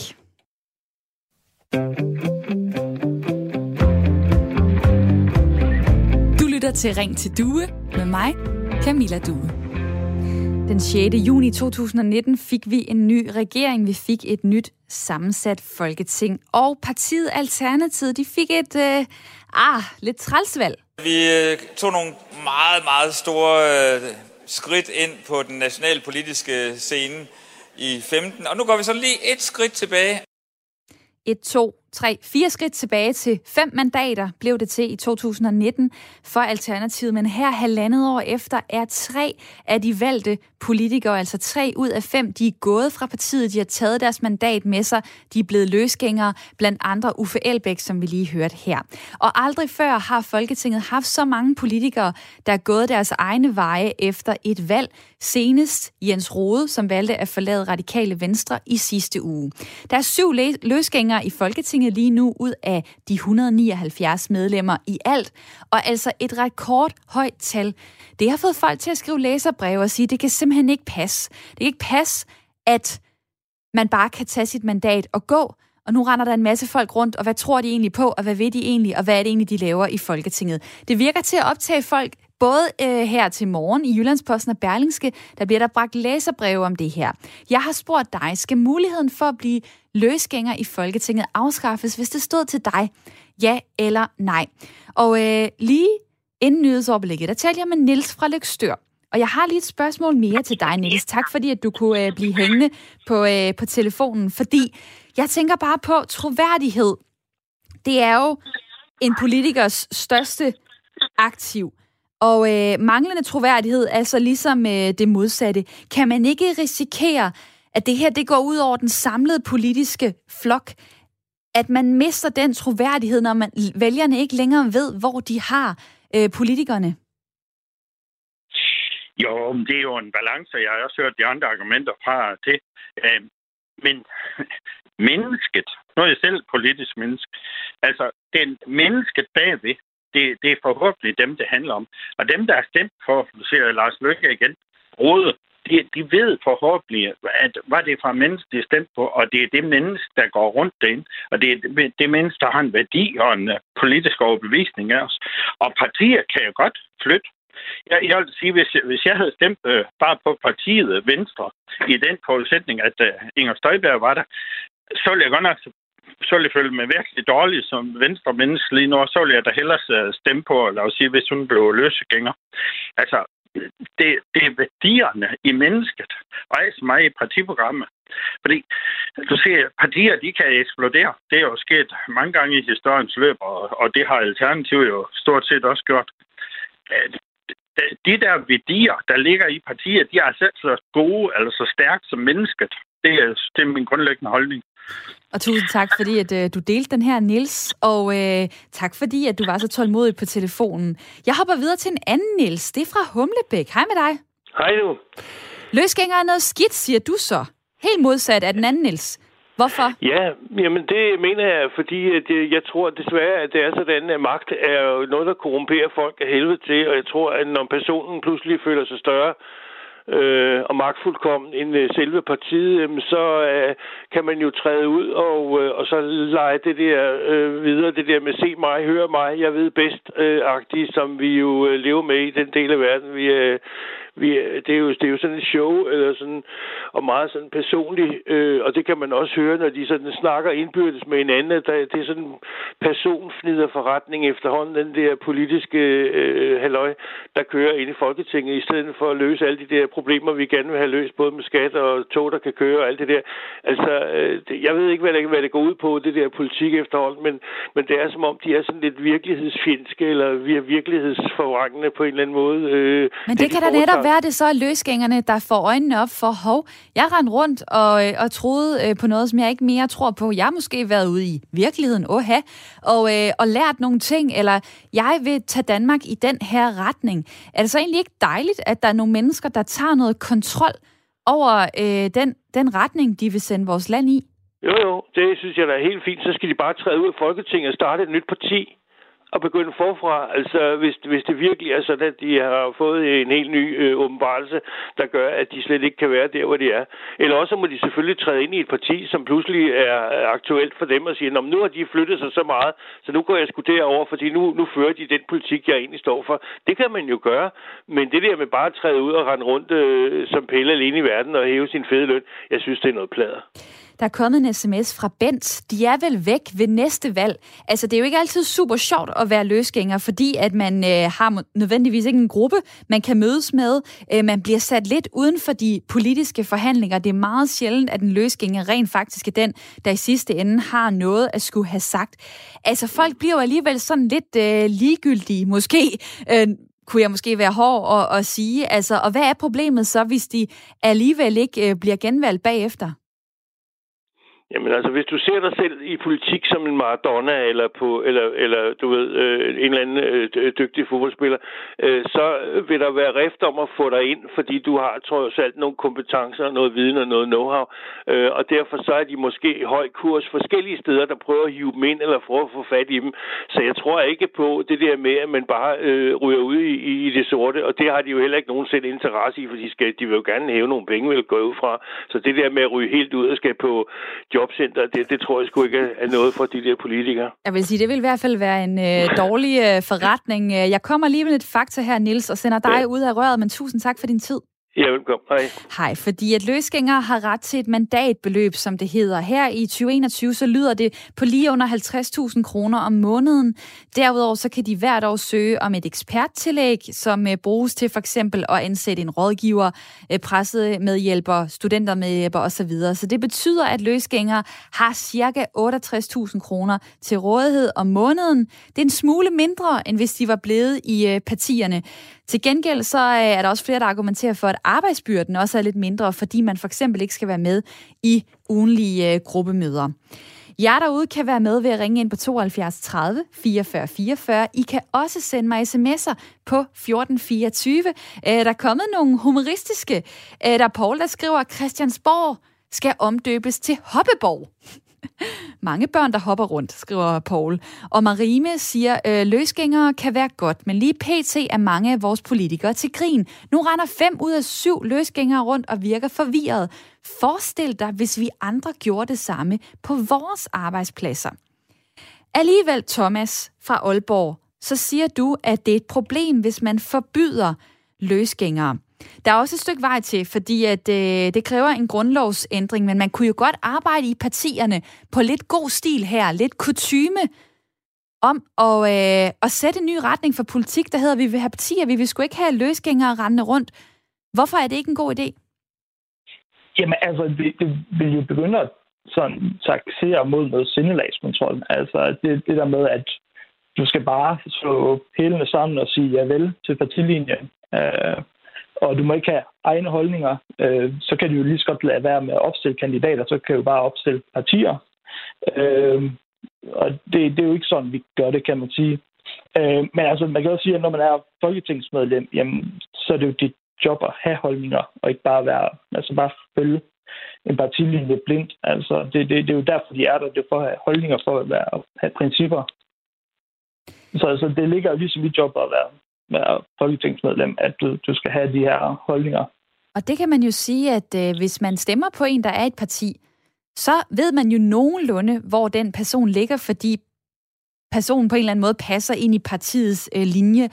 Du lytter til Ring til Due med mig, Camilla Due. Den 6. juni 2019 fik vi en ny regering. Vi fik et nyt sammensat folketing. Og partiet Alternativet, de fik et øh, ah, lidt trælsvalg. Vi øh, tog nogle meget, meget store øh, skridt ind på den nationalpolitiske scene i 15. Og nu går vi så lige et skridt tilbage. Et, to, tre, fire skridt tilbage til fem mandater blev det til i 2019 for Alternativet, men her halvandet år efter er tre af de valgte politikere, altså tre ud af fem, de er gået fra partiet, de har taget deres mandat med sig, de er blevet løsgængere, blandt andre Uffe Elbæk, som vi lige hørte her. Og aldrig før har Folketinget haft så mange politikere, der er gået deres egne veje efter et valg, senest Jens Rode, som valgte at forlade Radikale Venstre i sidste uge. Der er syv løsgængere i Folketinget, Folketinget lige nu ud af de 179 medlemmer i alt, og altså et rekordhøjt tal. Det har fået folk til at skrive læserbreve og sige, at det kan simpelthen ikke passe. Det kan ikke passe, at man bare kan tage sit mandat og gå, og nu render der en masse folk rundt, og hvad tror de egentlig på, og hvad ved de egentlig, og hvad er det egentlig, de laver i Folketinget? Det virker til at optage folk Både øh, her til morgen i Jyllandsposten og Berlingske, der bliver der bragt læserbreve om det her. Jeg har spurgt dig, skal muligheden for at blive løsgænger i Folketinget afskaffes, hvis det stod til dig? Ja eller nej? Og øh, lige inden nyhedsoverblikket, der talte jeg med Nils fra Lykstør. Og jeg har lige et spørgsmål mere til dig, Niels. Tak fordi, at du kunne øh, blive hængende på, øh, på telefonen. Fordi jeg tænker bare på troværdighed. Det er jo en politikers største aktiv. Og øh, manglende troværdighed er så ligesom øh, det modsatte. Kan man ikke risikere, at det her det går ud over den samlede politiske flok? At man mister den troværdighed, når man, vælgerne ikke længere ved, hvor de har øh, politikerne? Jo, det er jo en balance. Jeg har også hørt de andre argumenter fra det. Øh, men mennesket, nu er jeg selv politisk menneske, altså den mennesket bagved, det, det er forhåbentlig dem, det handler om. Og dem, der er stemt for, du siger Lars Løkke igen, rådet, de, de ved forhåbentlig, at hvad det er for menneske, de er stemt på, og det er det menneske, der går rundt derinde, og det er det, det menneske, der har en værdi og en øh, politisk overbevisning af os. Og partier kan jo godt flytte. Jeg, jeg vil sige, hvis, hvis jeg havde stemt øh, bare på partiet Venstre, i den forudsætning, at øh, Inger Støjberg var der, så ville jeg godt nok så ville jeg føle mig virkelig dårlig som venstre menneske lige nu, og så ville jeg da hellere stemme på, lad os sige, hvis hun blev løsegænger. Altså, det, det er værdierne i mennesket, og så meget i partiprogrammet. Fordi, du ser, partier, de kan eksplodere. Det er jo sket mange gange i historiens løb, og, og det har Alternativet jo stort set også gjort. Øh, de der værdier, der ligger i partier, de er altså selv så gode eller så stærke som mennesket. Det er, det er min grundlæggende holdning. Og tusind tak, fordi at, øh, du delte den her, Nils. Og øh, tak, fordi at du var så tålmodig på telefonen. Jeg hopper videre til en anden Nils. Det er fra Humlebæk. Hej med dig. Hej du. Løsgænger er noget skidt, siger du så. Helt modsat af den anden Nils. Hvorfor? Ja, jamen det mener jeg, fordi at jeg tror desværre, at det er sådan, at magt er noget, der korrumperer folk af helvede til, og jeg tror, at når personen pludselig føler sig større, øh, og magtfuldkommen end øh, selve partiet, øh, så øh, kan man jo træde ud og, øh, og så lege det der øh, videre, det der med se mig, hør mig, jeg ved bedst, øh, som vi jo øh, lever med i den del af verden, vi, øh, vi, det, er jo, det er jo sådan et show, eller sådan, og meget sådan personligt, øh, og det kan man også høre, når de sådan snakker indbyrdes med hinanden, at der, det er sådan personfnider forretning efterhånden, den der politiske øh, halløj, der kører ind i Folketinget, i stedet for at løse alle de der problemer, vi gerne vil have løst, både med skat og tog, der kan køre og alt det der. Altså, øh, det, jeg ved ikke, hvad det, hvad det går ud på, det der politik efterhånden, men, men det er som om, de er sådan lidt virkelighedsfjendske, eller virkelighedsforvrængende på en eller anden måde. Øh, men det, det kan da netop være det så er løsgængerne, der får øjnene op for, hov, Jeg rendte rundt og, øh, og troede øh, på noget, som jeg ikke mere tror på. Jeg har måske været ude i virkeligheden, oha, og, øh, og lært nogle ting, eller jeg vil tage Danmark i den her retning. Er det så egentlig ikke dejligt, at der er nogle mennesker, der tager noget kontrol over øh, den, den retning, de vil sende vores land i? Jo, jo, det synes jeg da er helt fint. Så skal de bare træde ud af Folketinget og starte et nyt parti at begynde forfra. Altså, hvis, hvis det virkelig er sådan, at de har fået en helt ny øh, åbenbarelse, der gør, at de slet ikke kan være der, hvor de er. Eller også må de selvfølgelig træde ind i et parti, som pludselig er aktuelt for dem og sige, nu har de flyttet sig så meget, så nu går jeg sgu derover, fordi nu, nu fører de den politik, jeg egentlig står for. Det kan man jo gøre, men det der med bare at træde ud og rende rundt øh, som pille alene i verden og hæve sin fede løn, jeg synes, det er noget plader. Der er kommet en sms fra Bent. De er vel væk ved næste valg. Altså, det er jo ikke altid super sjovt at være løsgænger, fordi at man øh, har nødvendigvis ikke en gruppe, man kan mødes med. Øh, man bliver sat lidt uden for de politiske forhandlinger. Det er meget sjældent, at en løsgænger rent faktisk er den, der i sidste ende har noget at skulle have sagt. Altså, folk bliver jo alligevel sådan lidt øh, ligegyldige, måske. Øh, kunne jeg måske være hård at, at sige. Altså, og hvad er problemet så, hvis de alligevel ikke øh, bliver genvalgt bagefter? Jamen altså, hvis du ser dig selv i politik som en Maradona, eller, på, eller, eller du ved, øh, en eller anden øh, dygtig fodboldspiller, øh, så vil der være rift om at få dig ind, fordi du har trods alt nogle kompetencer, noget viden og noget know-how, øh, og derfor så er de måske i høj kurs forskellige steder, der prøver at hive dem ind, eller prøver at få fat i dem. Så jeg tror ikke på det der med, at man bare øh, ryger ud i, i det sorte, og det har de jo heller ikke nogensinde interesse i, for de, skal, de vil jo gerne hæve nogle penge, vil gå ud fra. Så det der med at ryge helt ud og skal på jobcenter, det, det tror jeg sgu ikke er noget for de der politikere. Jeg vil sige, det vil i hvert fald være en øh, dårlig øh, forretning. Jeg kommer lige med lidt fakta her, Nils, og sender dig ja. ud af røret, men tusind tak for din tid. Ja, velkommen. Hej. Hej, fordi at løsgængere har ret til et mandatbeløb, som det hedder. Her i 2021, så lyder det på lige under 50.000 kroner om måneden. Derudover så kan de hvert år søge om et eksperttillæg, som øh, bruges til for eksempel at ansætte en rådgiver, øh, presset medhjælper, studenter medhjælper osv. Så det betyder, at løsgængere har cirka 68.000 kroner til rådighed om måneden. Det er en smule mindre, end hvis de var blevet i øh, partierne. Til gengæld så øh, er der også flere, der argumenterer for, at arbejdsbyrden også er lidt mindre, fordi man for eksempel ikke skal være med i ugenlige øh, gruppemøder. Jer derude kan være med ved at ringe ind på 72 30 44 44. I kan også sende mig sms'er på 1424. Øh, der er kommet nogle humoristiske. Øh, der er Paul, der skriver, at Christiansborg skal omdøbes til Hoppeborg. Mange børn, der hopper rundt, skriver Paul. Og Marime siger, øh, løsgængere kan være godt, men lige pt. er mange af vores politikere til grin. Nu render fem ud af syv løsgængere rundt og virker forvirret. Forestil dig, hvis vi andre gjorde det samme på vores arbejdspladser. Alligevel, Thomas fra Aalborg, så siger du, at det er et problem, hvis man forbyder løsgængere. Der er også et stykke vej til, fordi at, øh, det kræver en grundlovsændring, men man kunne jo godt arbejde i partierne på lidt god stil her, lidt kutyme om at, øh, at sætte en ny retning for politik, der hedder, vi vil have partier, vi vil sgu ikke have løsgængere rendende rundt. Hvorfor er det ikke en god idé? Jamen altså, det, det vil jo begynde at sådan taxere mod noget sindelagskontrol. Altså det, det der med, at du skal bare slå pælene sammen og sige ja vel til partilinjen. Øh, og du må ikke have egne holdninger, øh, så kan du jo lige så godt lade være med at opstille kandidater, så kan du bare opstille partier. Øh, og det, det er jo ikke sådan, vi gør det, kan man sige. Øh, men altså, man kan også sige, at når man er folketingsmedlem, jamen, så er det jo dit job at have holdninger, og ikke bare være, altså bare følge en partilinje blindt. Altså, det, det, det er jo derfor, de er der. Det er for at have holdninger, for at, være, at have principper. Så altså, det ligger jo ligesom i job at være være folketingsmedlem, at du, du skal have de her holdninger. Og det kan man jo sige, at øh, hvis man stemmer på en, der er et parti, så ved man jo nogenlunde, hvor den person ligger, fordi personen på en eller anden måde passer ind i partiets øh, linje.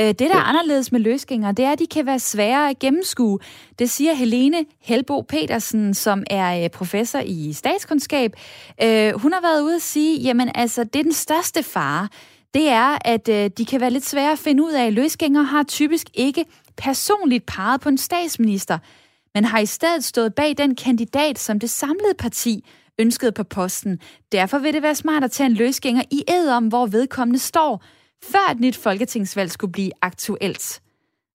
Øh, det, der er anderledes med løsgængere, det er, at de kan være svære at gennemskue. Det siger Helene Helbo Petersen, som er øh, professor i statskundskab. Øh, hun har været ude at sige, jamen altså, det er den største fare det er, at øh, de kan være lidt svære at finde ud af. Løsgængere har typisk ikke personligt peget på en statsminister, men har i stedet stået bag den kandidat, som det samlede parti ønskede på posten. Derfor vil det være smart at tage en løsgænger i ed om, hvor vedkommende står, før et nyt folketingsvalg skulle blive aktuelt.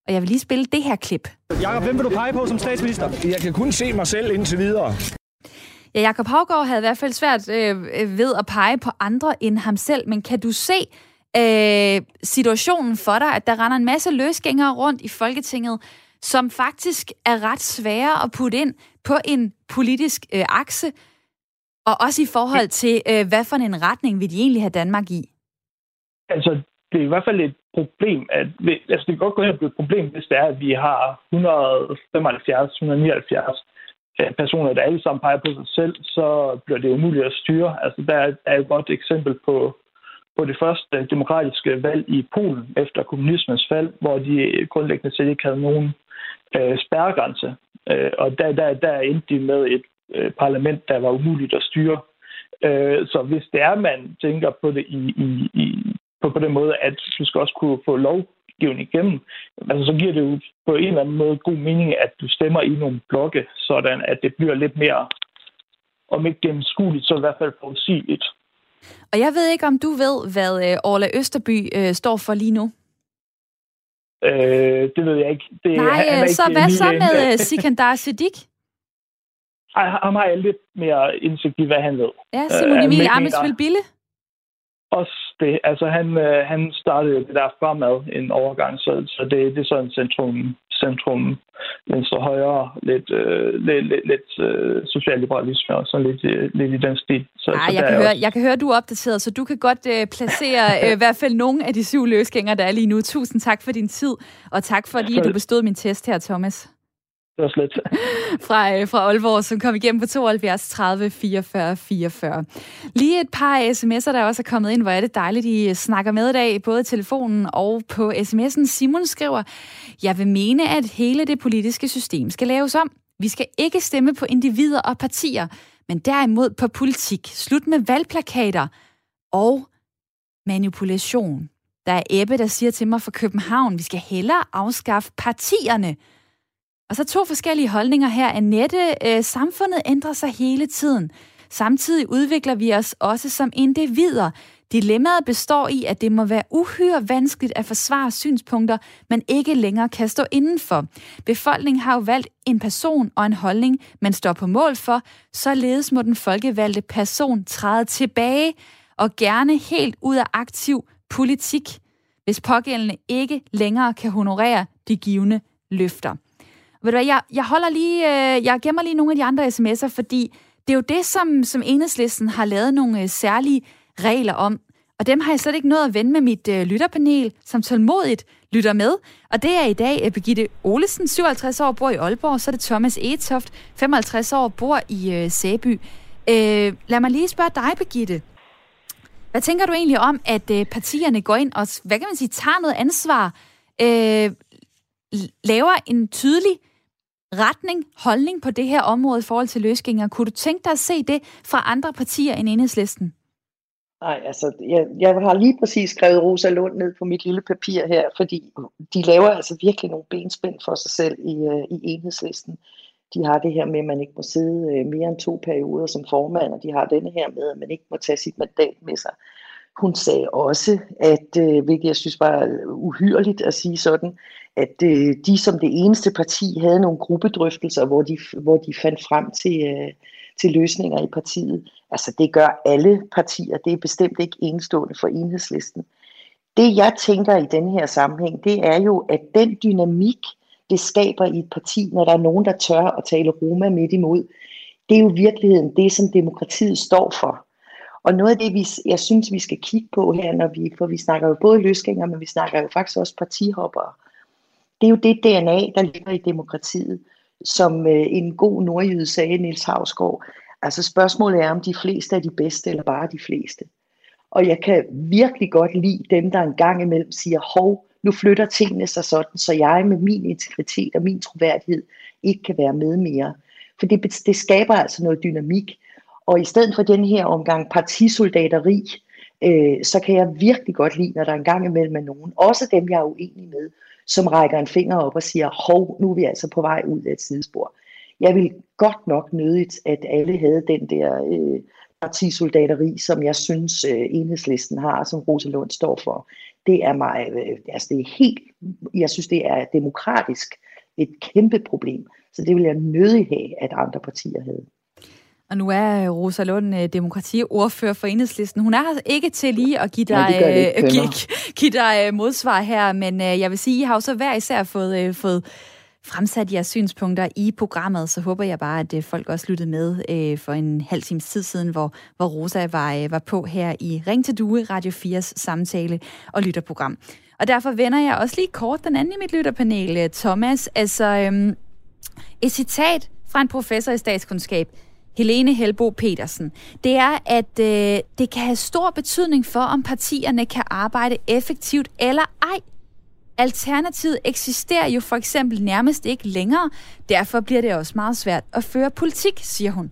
Og jeg vil lige spille det her klip. Jakob, hvem vil du pege på som statsminister? Jeg kan kun se mig selv indtil videre. Ja, Jakob Havgaard havde i hvert fald svært øh, øh, ved at pege på andre end ham selv, men kan du se øh, situationen for dig, at der render en masse løsgængere rundt i Folketinget, som faktisk er ret svære at putte ind på en politisk øh, akse, og også i forhold til, øh, hvad for en retning vil de egentlig have Danmark i? Altså, det er i hvert fald et problem, at altså, det kan godt gå ind og blive et problem, hvis det er, at vi har 175, 179 personer, der alle sammen peger på sig selv, så bliver det umuligt at styre. Altså, der er et godt eksempel på, på det første demokratiske valg i Polen efter kommunismens fald, hvor de grundlæggende set ikke havde nogen øh, spærregrænse. Øh, og der, der, der endte de med et øh, parlament, der var umuligt at styre. Øh, så hvis det er, man tænker på det i, i, i, på, på den måde, at du skal også kunne få lov lovgivning igennem, altså, så giver det jo på en eller anden måde god mening, at du stemmer i nogle blokke, sådan at det bliver lidt mere, om ikke gennemskueligt, så i hvert fald forudsigeligt. Og jeg ved ikke, om du ved, hvad øh, Orla Østerby øh, står for lige nu? Øh, det ved jeg ikke. Det, Nej, han er øh, så ikke hvad så med øh, Sikandar Siddiq? Ham har jeg lidt mere indsigt i, hvad han ved. Ja, Simon Emil uh, Amitsville Bille? Også det. Altså, han, uh, han startede det der fremad en overgang, så, så det, det er sådan centrum, centrum venstre højre, lidt, uh, lidt, lidt, lidt uh, socialliberalisme og sådan lidt, uh, lidt i den stil. Så, Ej, så jeg, kan høre, også... jeg kan høre, du er opdateret, så du kan godt uh, placere uh, i hvert fald nogle af de syv løsgængere, der er lige nu. Tusind tak for din tid, og tak fordi du bestod min test her, Thomas det var slet. fra, øh, fra Aalborg, som kom igennem på 72 30 44 44. Lige et par sms'er, der også er kommet ind. Hvor er det dejligt, I øh, snakker med i dag, både i telefonen og på sms'en. Simon skriver, jeg vil mene, at hele det politiske system skal laves om. Vi skal ikke stemme på individer og partier, men derimod på politik. Slut med valgplakater og manipulation. Der er Ebbe, der siger til mig fra København, vi skal hellere afskaffe partierne. Og så to forskellige holdninger her. Annette, øh, samfundet ændrer sig hele tiden. Samtidig udvikler vi os også som individer. Dilemmaet består i, at det må være uhyre vanskeligt at forsvare synspunkter, man ikke længere kan stå indenfor. Befolkningen har jo valgt en person og en holdning, man står på mål for, således må den folkevalgte person træde tilbage og gerne helt ud af aktiv politik, hvis pågældende ikke længere kan honorere de givende løfter. Ved du hvad, jeg, jeg holder lige, øh, jeg gemmer lige nogle af de andre sms'er, fordi det er jo det, som, som enhedslisten har lavet nogle øh, særlige regler om. Og dem har jeg slet ikke nået at vende med mit øh, lytterpanel, som tålmodigt lytter med. Og det er i dag øh, Birgitte Olesen, 57 år, bor i Aalborg. Så er det Thomas Etoft, 55 år, bor i øh, Sæby. Øh, lad mig lige spørge dig, Birgitte. Hvad tænker du egentlig om, at øh, partierne går ind og, hvad kan man sige, tager noget ansvar, øh, laver en tydelig retning, holdning på det her område i forhold til løsgængere. Kunne du tænke dig at se det fra andre partier end enhedslisten? Nej, altså, jeg, jeg har lige præcis skrevet Rosa Lund ned på mit lille papir her, fordi de laver altså virkelig nogle benspænd for sig selv i, øh, i enhedslisten. De har det her med, at man ikke må sidde øh, mere end to perioder som formand, og de har denne her med, at man ikke må tage sit mandat med sig. Hun sagde også, at, øh, hvilket jeg synes var uhyrligt at sige sådan, at øh, de som det eneste parti havde nogle gruppedrøftelser, hvor de, hvor de fandt frem til, øh, til løsninger i partiet. Altså det gør alle partier, det er bestemt ikke enestående for enhedslisten. Det jeg tænker i den her sammenhæng, det er jo, at den dynamik, det skaber i et parti, når der er nogen, der tør at tale Roma midt imod, det er jo virkeligheden det, som demokratiet står for. Og noget af det, vi, jeg synes, vi skal kigge på her, når vi, for vi snakker jo både løsgængere, men vi snakker jo faktisk også partihoppere. Det er jo det DNA, der ligger i demokratiet, som øh, en god nordjyde sagde, Niels Havsgaard. Altså spørgsmålet er, om de fleste er de bedste, eller bare de fleste. Og jeg kan virkelig godt lide dem, der engang imellem siger, hov, nu flytter tingene sig sådan, så jeg med min integritet og min troværdighed ikke kan være med mere. For det, det skaber altså noget dynamik. Og i stedet for den her omgang partisoldateri, øh, så kan jeg virkelig godt lide, når der engang imellem er nogen, også dem jeg er uenig med, som rækker en finger op og siger, hov, nu er vi altså på vej ud af et sidespor. Jeg vil godt nok nødigt, at alle havde den der øh, partisoldateri, som jeg synes øh, enhedslisten har, som Rosa Lund står for. det er mig, øh, altså det er helt, jeg synes, det er demokratisk et kæmpe problem. Så det vil jeg nødig have, at andre partier havde. Og nu er Rosa Lund øh, demokratiordfører for Enhedslisten. Hun er her ikke til lige at give dig, Nej, det øh, give, give dig modsvar her, men jeg vil sige, I har jo så hver især fået, fået fremsat jeres synspunkter i programmet, så håber jeg bare, at folk også lyttede med øh, for en halv times tid siden, hvor, hvor Rosa var, øh, var på her i Ring til Due, Radio 4's samtale og lytterprogram. Og derfor vender jeg også lige kort den anden i mit lytterpanel, Thomas. Altså, øhm, et citat fra en professor i statskundskab, Helene Helbo Petersen, det er, at øh, det kan have stor betydning for, om partierne kan arbejde effektivt eller ej Alternativet eksisterer jo for eksempel nærmest ikke længere. Derfor bliver det også meget svært at føre politik, siger hun.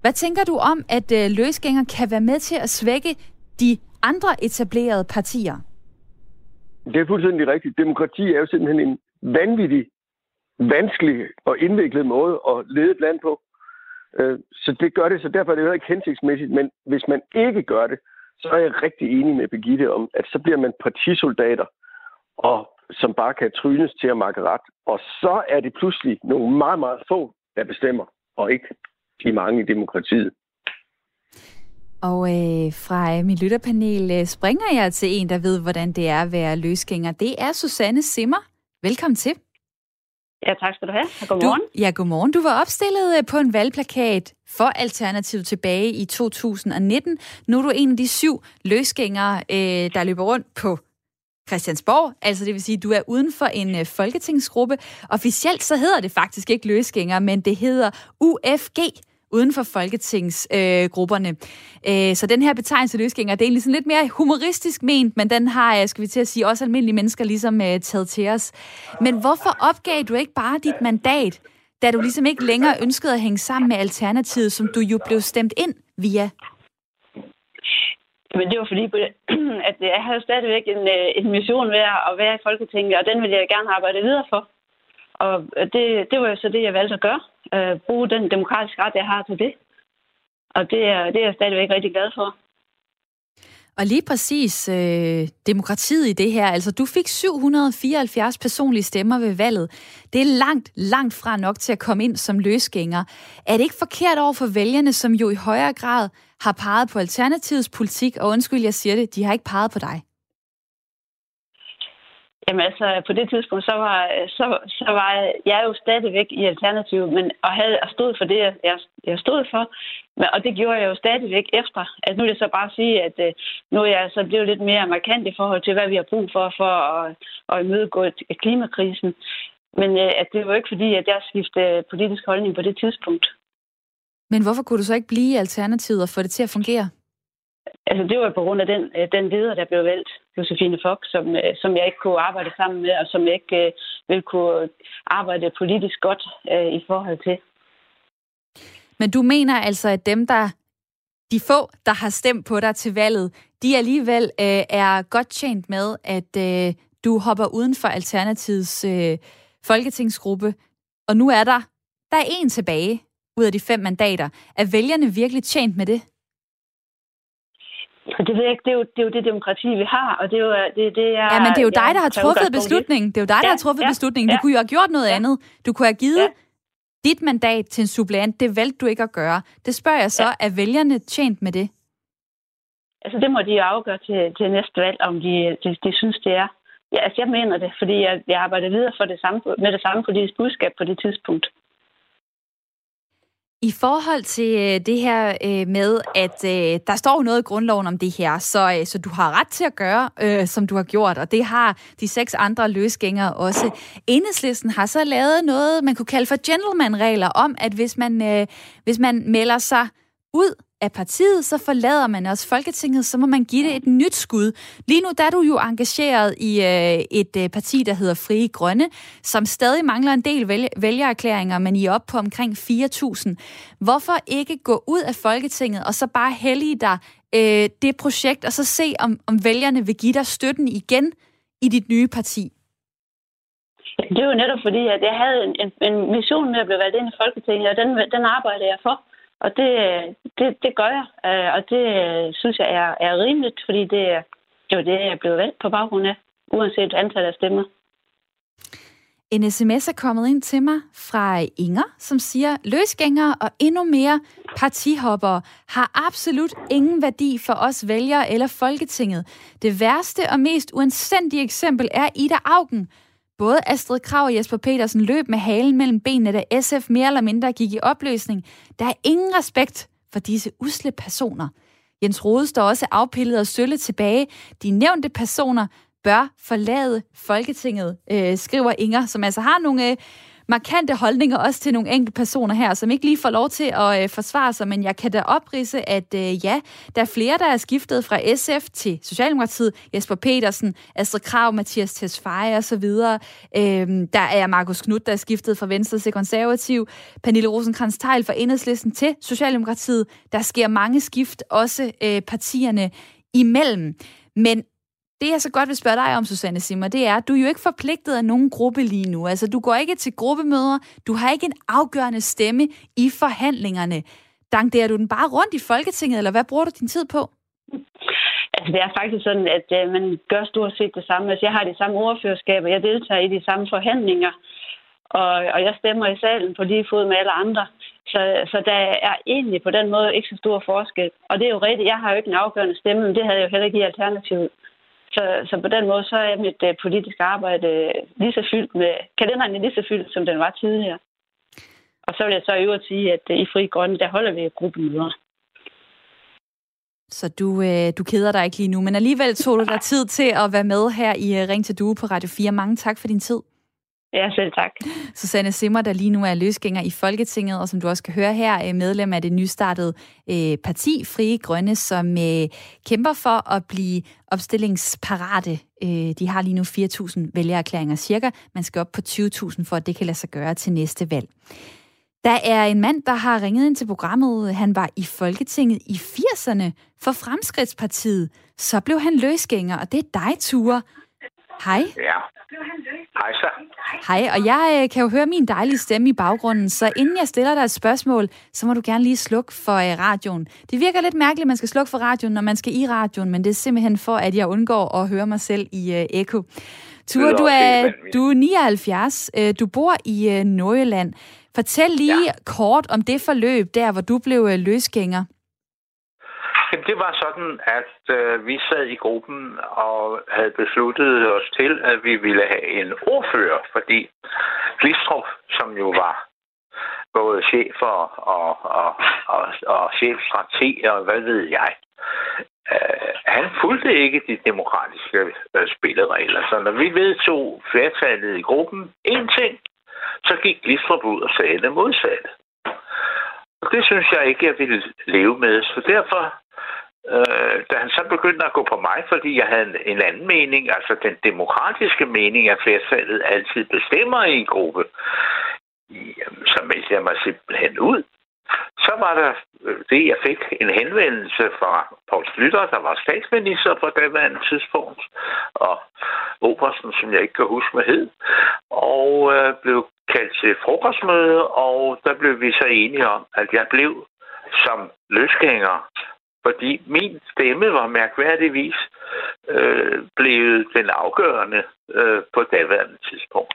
Hvad tænker du om, at øh, løsgænger kan være med til at svække de andre etablerede partier? Det er fuldstændig rigtigt. Demokrati er jo simpelthen en vanvittig, vanskelig og indviklet måde at lede et land på. Øh, så det gør det, så derfor er det jo ikke hensigtsmæssigt. Men hvis man ikke gør det, så er jeg rigtig enig med Begitte om, at så bliver man partisoldater og som bare kan trynes til at makke ret. Og så er det pludselig nogle meget, meget få, der bestemmer, og ikke de mange i demokratiet. Og øh, fra øh, mit lytterpanel øh, springer jeg til en, der ved, hvordan det er at være løsgænger. Det er Susanne Simmer. Velkommen til. Ja, tak skal du have. Godmorgen. Du, ja, godmorgen. Du var opstillet øh, på en valgplakat for Alternativet tilbage i 2019. Nu er du en af de syv løsgængere, øh, der løber rundt på Christiansborg, altså det vil sige, at du er uden for en øh, folketingsgruppe. Officielt så hedder det faktisk ikke løsgænger, men det hedder UFG, uden for folketingsgrupperne. Øh, øh, så den her betegnelse løsgænger, det er egentlig sådan lidt mere humoristisk ment, men den har, øh, skal vi til at sige, også almindelige mennesker ligesom øh, taget til os. Men hvorfor opgav du ikke bare dit mandat, da du ligesom ikke længere ønskede at hænge sammen med Alternativet, som du jo blev stemt ind via? Men det var fordi, at jeg havde stadigvæk en, øh, en mission ved at være i Folketinget, og den ville jeg gerne arbejde videre for. Og øh, det, det var jo så det, jeg valgte at gøre øh, bruge den demokratiske ret, jeg har til det. Og det er, det er jeg stadigvæk rigtig glad for. Og lige præcis øh, demokratiet i det her, altså du fik 774 personlige stemmer ved valget. Det er langt, langt fra nok til at komme ind som løsgænger. Er det ikke forkert over for vælgerne, som jo i højere grad har peget på Alternativets politik, og undskyld, jeg siger det, de har ikke peget på dig? Jamen altså, på det tidspunkt, så var, så, så var jeg jo stadigvæk i Alternativ, men, og, havde, og stod for det, jeg, jeg stod for. Men, og det gjorde jeg jo stadigvæk efter. Altså, nu er det så bare at sige, at øh, nu er jeg så blevet lidt mere markant i forhold til, hvad vi har brug for, for at, at imødegå klimakrisen. Men øh, at det var ikke fordi, at jeg skiftede politisk holdning på det tidspunkt. Men hvorfor kunne du så ikke blive i Alternativet og få det til at fungere? Altså, det var på grund af den, øh, den leder, der blev valgt, Josefine Fox, som, øh, som jeg ikke kunne arbejde sammen med, og som jeg ikke øh, ville kunne arbejde politisk godt øh, i forhold til. Men du mener altså, at dem, der de få, der har stemt på dig til valget, de alligevel øh, er godt tjent med, at øh, du hopper uden for Alternativets øh, folketingsgruppe, og nu er der, der er en tilbage ud af de fem mandater. Er vælgerne virkelig tjent med det? Det ved jeg ikke. Det er, jo, det er jo det demokrati, vi har, og det er jo det, det er, Ja, men det er jo dig, der har truffet beslutningen. Det er jo dig, der ja, har truffet ja, beslutningen. Du ja, kunne jo have gjort noget ja, andet. Du kunne have givet ja. dit mandat til en suppleant. Det valgte du ikke at gøre. Det spørger jeg så, ja. er vælgerne tjent med det? Altså, det må de jo afgøre til, til næste valg, om de, de, de synes, det er. Ja, altså, jeg mener det, fordi jeg, jeg arbejder videre for det samme, med det samme politiske budskab på det tidspunkt. I forhold til øh, det her øh, med, at øh, der står noget i grundloven om det her, så, så du har ret til at gøre, øh, som du har gjort, og det har de seks andre løsgængere også. Enhedslisten har så lavet noget, man kunne kalde for gentleman-regler om, at hvis man, øh, hvis man melder sig ud af partiet, så forlader man også Folketinget, så må man give det et nyt skud. Lige nu der er du jo engageret i øh, et øh, parti, der hedder Frie Grønne, som stadig mangler en del vælge- vælgererklæringer, men I er oppe på omkring 4.000. Hvorfor ikke gå ud af Folketinget og så bare hellige dig øh, det projekt, og så se, om, om vælgerne vil give dig støtten igen i dit nye parti? Det er jo netop fordi, at jeg havde en, en, en mission med at blive valgt ind i Folketinget, og den, den arbejder jeg for. Og det, det, det gør jeg, øh, og det øh, synes jeg er, er rimeligt, fordi det, det var det, jeg blev valgt på baggrund af, uanset antallet af stemmer. En sms er kommet ind til mig fra Inger, som siger, løsgængere og endnu mere partihoppere har absolut ingen værdi for os vælgere eller Folketinget. Det værste og mest uanstændige eksempel er Ida Augen. Både Astrid Krav og Jesper Petersen løb med halen mellem benene, da SF mere eller mindre gik i opløsning. Der er ingen respekt for disse usle personer. Jens Rode står også afpillet og sølle tilbage. De nævnte personer bør forlade Folketinget, øh, skriver Inger, som altså har nogle øh, markante holdninger også til nogle enkelte personer her, som ikke lige får lov til at øh, forsvare sig, men jeg kan da oprise, at øh, ja, der er flere, der er skiftet fra SF til Socialdemokratiet, Jesper Petersen, Astrid Krav, Mathias Tesfaye og videre. Øh, der er Markus Knudt, der er skiftet fra Venstre til Konservativ, Pernille rosenkrantz teil fra Enhedslisten til Socialdemokratiet. Der sker mange skift, også øh, partierne imellem. Men det jeg så godt vil spørge dig om, Susanne Simmer, det er, at du er jo ikke forpligtet af nogen gruppe lige nu. Altså, du går ikke til gruppemøder, du har ikke en afgørende stemme i forhandlingerne. Dankderer du den bare rundt i Folketinget, eller hvad bruger du din tid på? Altså, det er faktisk sådan, at øh, man gør stort set det samme. Altså, jeg har de samme ordførerskaber, jeg deltager i de samme forhandlinger, og, og jeg stemmer i salen på lige fod med alle andre. Så, så der er egentlig på den måde ikke så stor forskel. Og det er jo rigtigt, jeg har jo ikke en afgørende stemme, men det havde jeg jo heller ikke i Alternativet. Så, så på den måde, så er mit uh, politiske arbejde uh, lige så fyldt med, kalenderen er lige så fyldt, som den var tidligere. Og så vil jeg så i øvrigt sige, at uh, i Fri Grønne, der holder vi gruppemøder. Så du, øh, du keder dig ikke lige nu, men alligevel tog du dig tid til at være med her i Ring til Due på Radio 4. Mange tak for din tid. Ja, selv tak. Susanne Simmer, der lige nu er løsgænger i Folketinget, og som du også kan høre her, er medlem af det nystartede øh, parti Frie Grønne, som øh, kæmper for at blive opstillingsparate. Øh, de har lige nu 4.000 vælgererklæringer cirka. Man skal op på 20.000 for, at det kan lade sig gøre til næste valg. Der er en mand, der har ringet ind til programmet. Han var i Folketinget i 80'erne for Fremskridtspartiet. Så blev han løsgænger, og det er dig, Ture. Hej. Ja. Hej så. Hej, og jeg øh, kan jo høre min dejlige stemme i baggrunden, så inden jeg stiller dig et spørgsmål, så må du gerne lige slukke for uh, radioen. Det virker lidt mærkeligt, at man skal slukke for radioen, når man skal i radioen, men det er simpelthen for, at jeg undgår at høre mig selv i uh, ekko. Ture, du er, du er 79, uh, du bor i uh, Nordjylland. Fortæl lige ja. kort om det forløb der, hvor du blev uh, løsgænger. Jamen, det var sådan, at øh, vi sad i gruppen og havde besluttet os til, at vi ville have en ordfører, fordi Glistrup, som jo var både chef og, og, og, og, og chefstrateg og hvad ved jeg, øh, han fulgte ikke de demokratiske øh, spilleregler. Så når vi vedtog flertallet i gruppen en ting, så gik Glistrup ud og sagde det modsatte. Og det synes jeg ikke, jeg ville leve med. Så derfor øh, da han så begyndte at gå på mig, fordi jeg havde en, en anden mening, altså den demokratiske mening, at flertallet altid bestemmer i en gruppe, jamen, så meldte jeg mig simpelthen ud. Så var der øh, det, jeg fik en henvendelse fra Poul Slytter, der var statsminister på daværende tidspunkt, og Obersten, som jeg ikke kan huske med hed, og øh, blev kaldt til frokostmøde, og der blev vi så enige om, at jeg blev som løsgænger fordi min stemme var mærkværdigvis øh, blevet den afgørende øh, på daværende tidspunkt.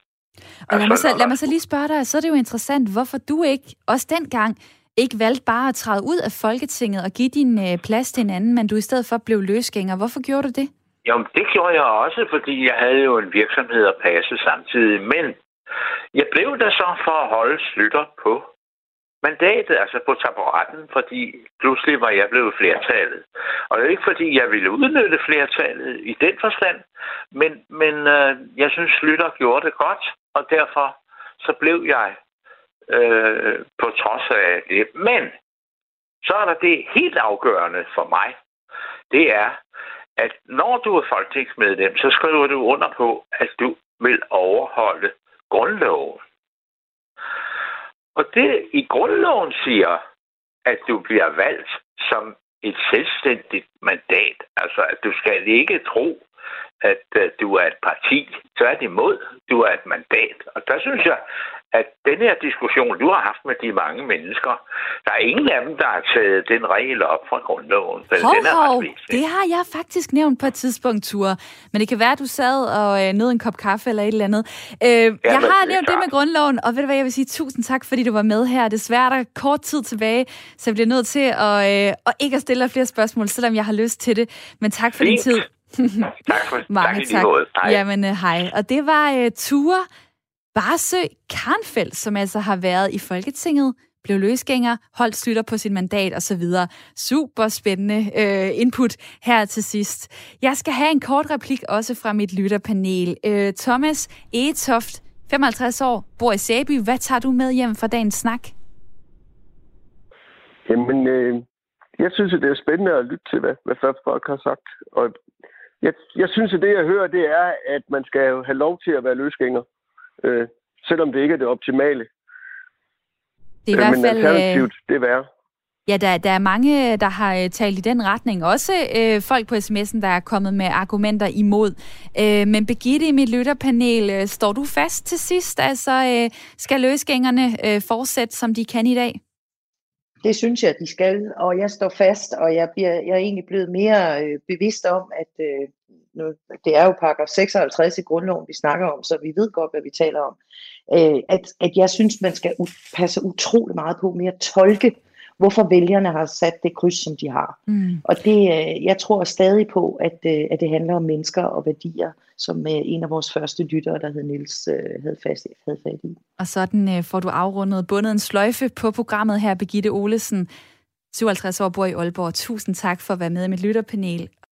Og lad, mig så, lad mig så lige spørge dig, så er det jo interessant, hvorfor du ikke, også dengang, ikke valgte bare at træde ud af Folketinget og give din øh, plads til en anden, men du i stedet for blev løsgænger. Hvorfor gjorde du det? Jamen, det gjorde jeg også, fordi jeg havde jo en virksomhed at passe samtidig. Men jeg blev der så for at holde Slytter på mandatet, altså på taburetten, fordi pludselig var jeg blevet flertallet. Og det er ikke fordi, jeg ville udnytte flertallet i den forstand, men, men øh, jeg synes, Lytter gjorde det godt, og derfor så blev jeg øh, på trods af det. Men så er der det helt afgørende for mig, det er, at når du er folketingsmedlem, så skriver du under på, at du vil overholde grundloven. Og det i grundloven siger, at du bliver valgt som et selvstændigt mandat. Altså, at du skal ikke tro, at uh, du er et parti. Tværtimod, du er et mandat. Og der synes jeg, at den her diskussion, du har haft med de mange mennesker, der er ingen af dem, der har taget den regel op fra grundloven. Hov, den er hov. Det har jeg faktisk nævnt på et tidspunkt, Ture. Men det kan være, at du sad og øh, nød en kop kaffe eller et eller andet. Øh, ja, jeg har det nævnt det med grundloven, og ved du hvad, jeg vil sige tusind tak, fordi du var med her. Desværre er der kort tid tilbage, så jeg bliver nødt til at, øh, at ikke at stille flere spørgsmål, selvom jeg har lyst til det. Men tak for Fint. din tid. tak for Mange tak. tak. Jamen, uh, hej. Og det var uh, Ture Barsø Karnfeldt, som altså har været i Folketinget, blev løsgænger, holdt slutter på sit mandat osv. Super spændende øh, input her til sidst. Jeg skal have en kort replik også fra mit lytterpanel. Øh, Thomas Etoft, 55 år, bor i Sæby. Hvad tager du med hjem fra dagens snak? Jamen, øh, jeg synes, at det er spændende at lytte til, hvad, hvad folk har sagt. Og jeg, jeg synes, at det, jeg hører, det er, at man skal have lov til at være løsgænger øh, selvom det ikke er det optimale. Det er i øh, hvert fald... Alternativt, øh, det er værre. Ja, der, der er mange, der har øh, talt i den retning. Også øh, folk på sms'en, der er kommet med argumenter imod. Øh, men Begitte i mit lytterpanel, øh, står du fast til sidst? Altså, øh, skal løsgængerne øh, fortsætte, som de kan i dag? Det synes jeg, de skal, og jeg står fast, og jeg, bliver, jeg er egentlig blevet mere øh, bevidst om, at øh, nu, det er jo paragraf 56 i grundloven, vi snakker om, så vi ved godt, hvad vi taler om, øh, at, at jeg synes, man skal passe utrolig meget på med at tolke, hvorfor vælgerne har sat det kryds, som de har. Mm. Og det, øh, jeg tror stadig på, at, øh, at det handler om mennesker og værdier, som øh, en af vores første lyttere, der hed Nils, øh, havde, fast, havde fat i. Og sådan øh, får du afrundet bundet en sløjfe på programmet her, Begitte Olesen. 57 år bor i Aalborg. Tusind tak for at være med i mit lytterpanel.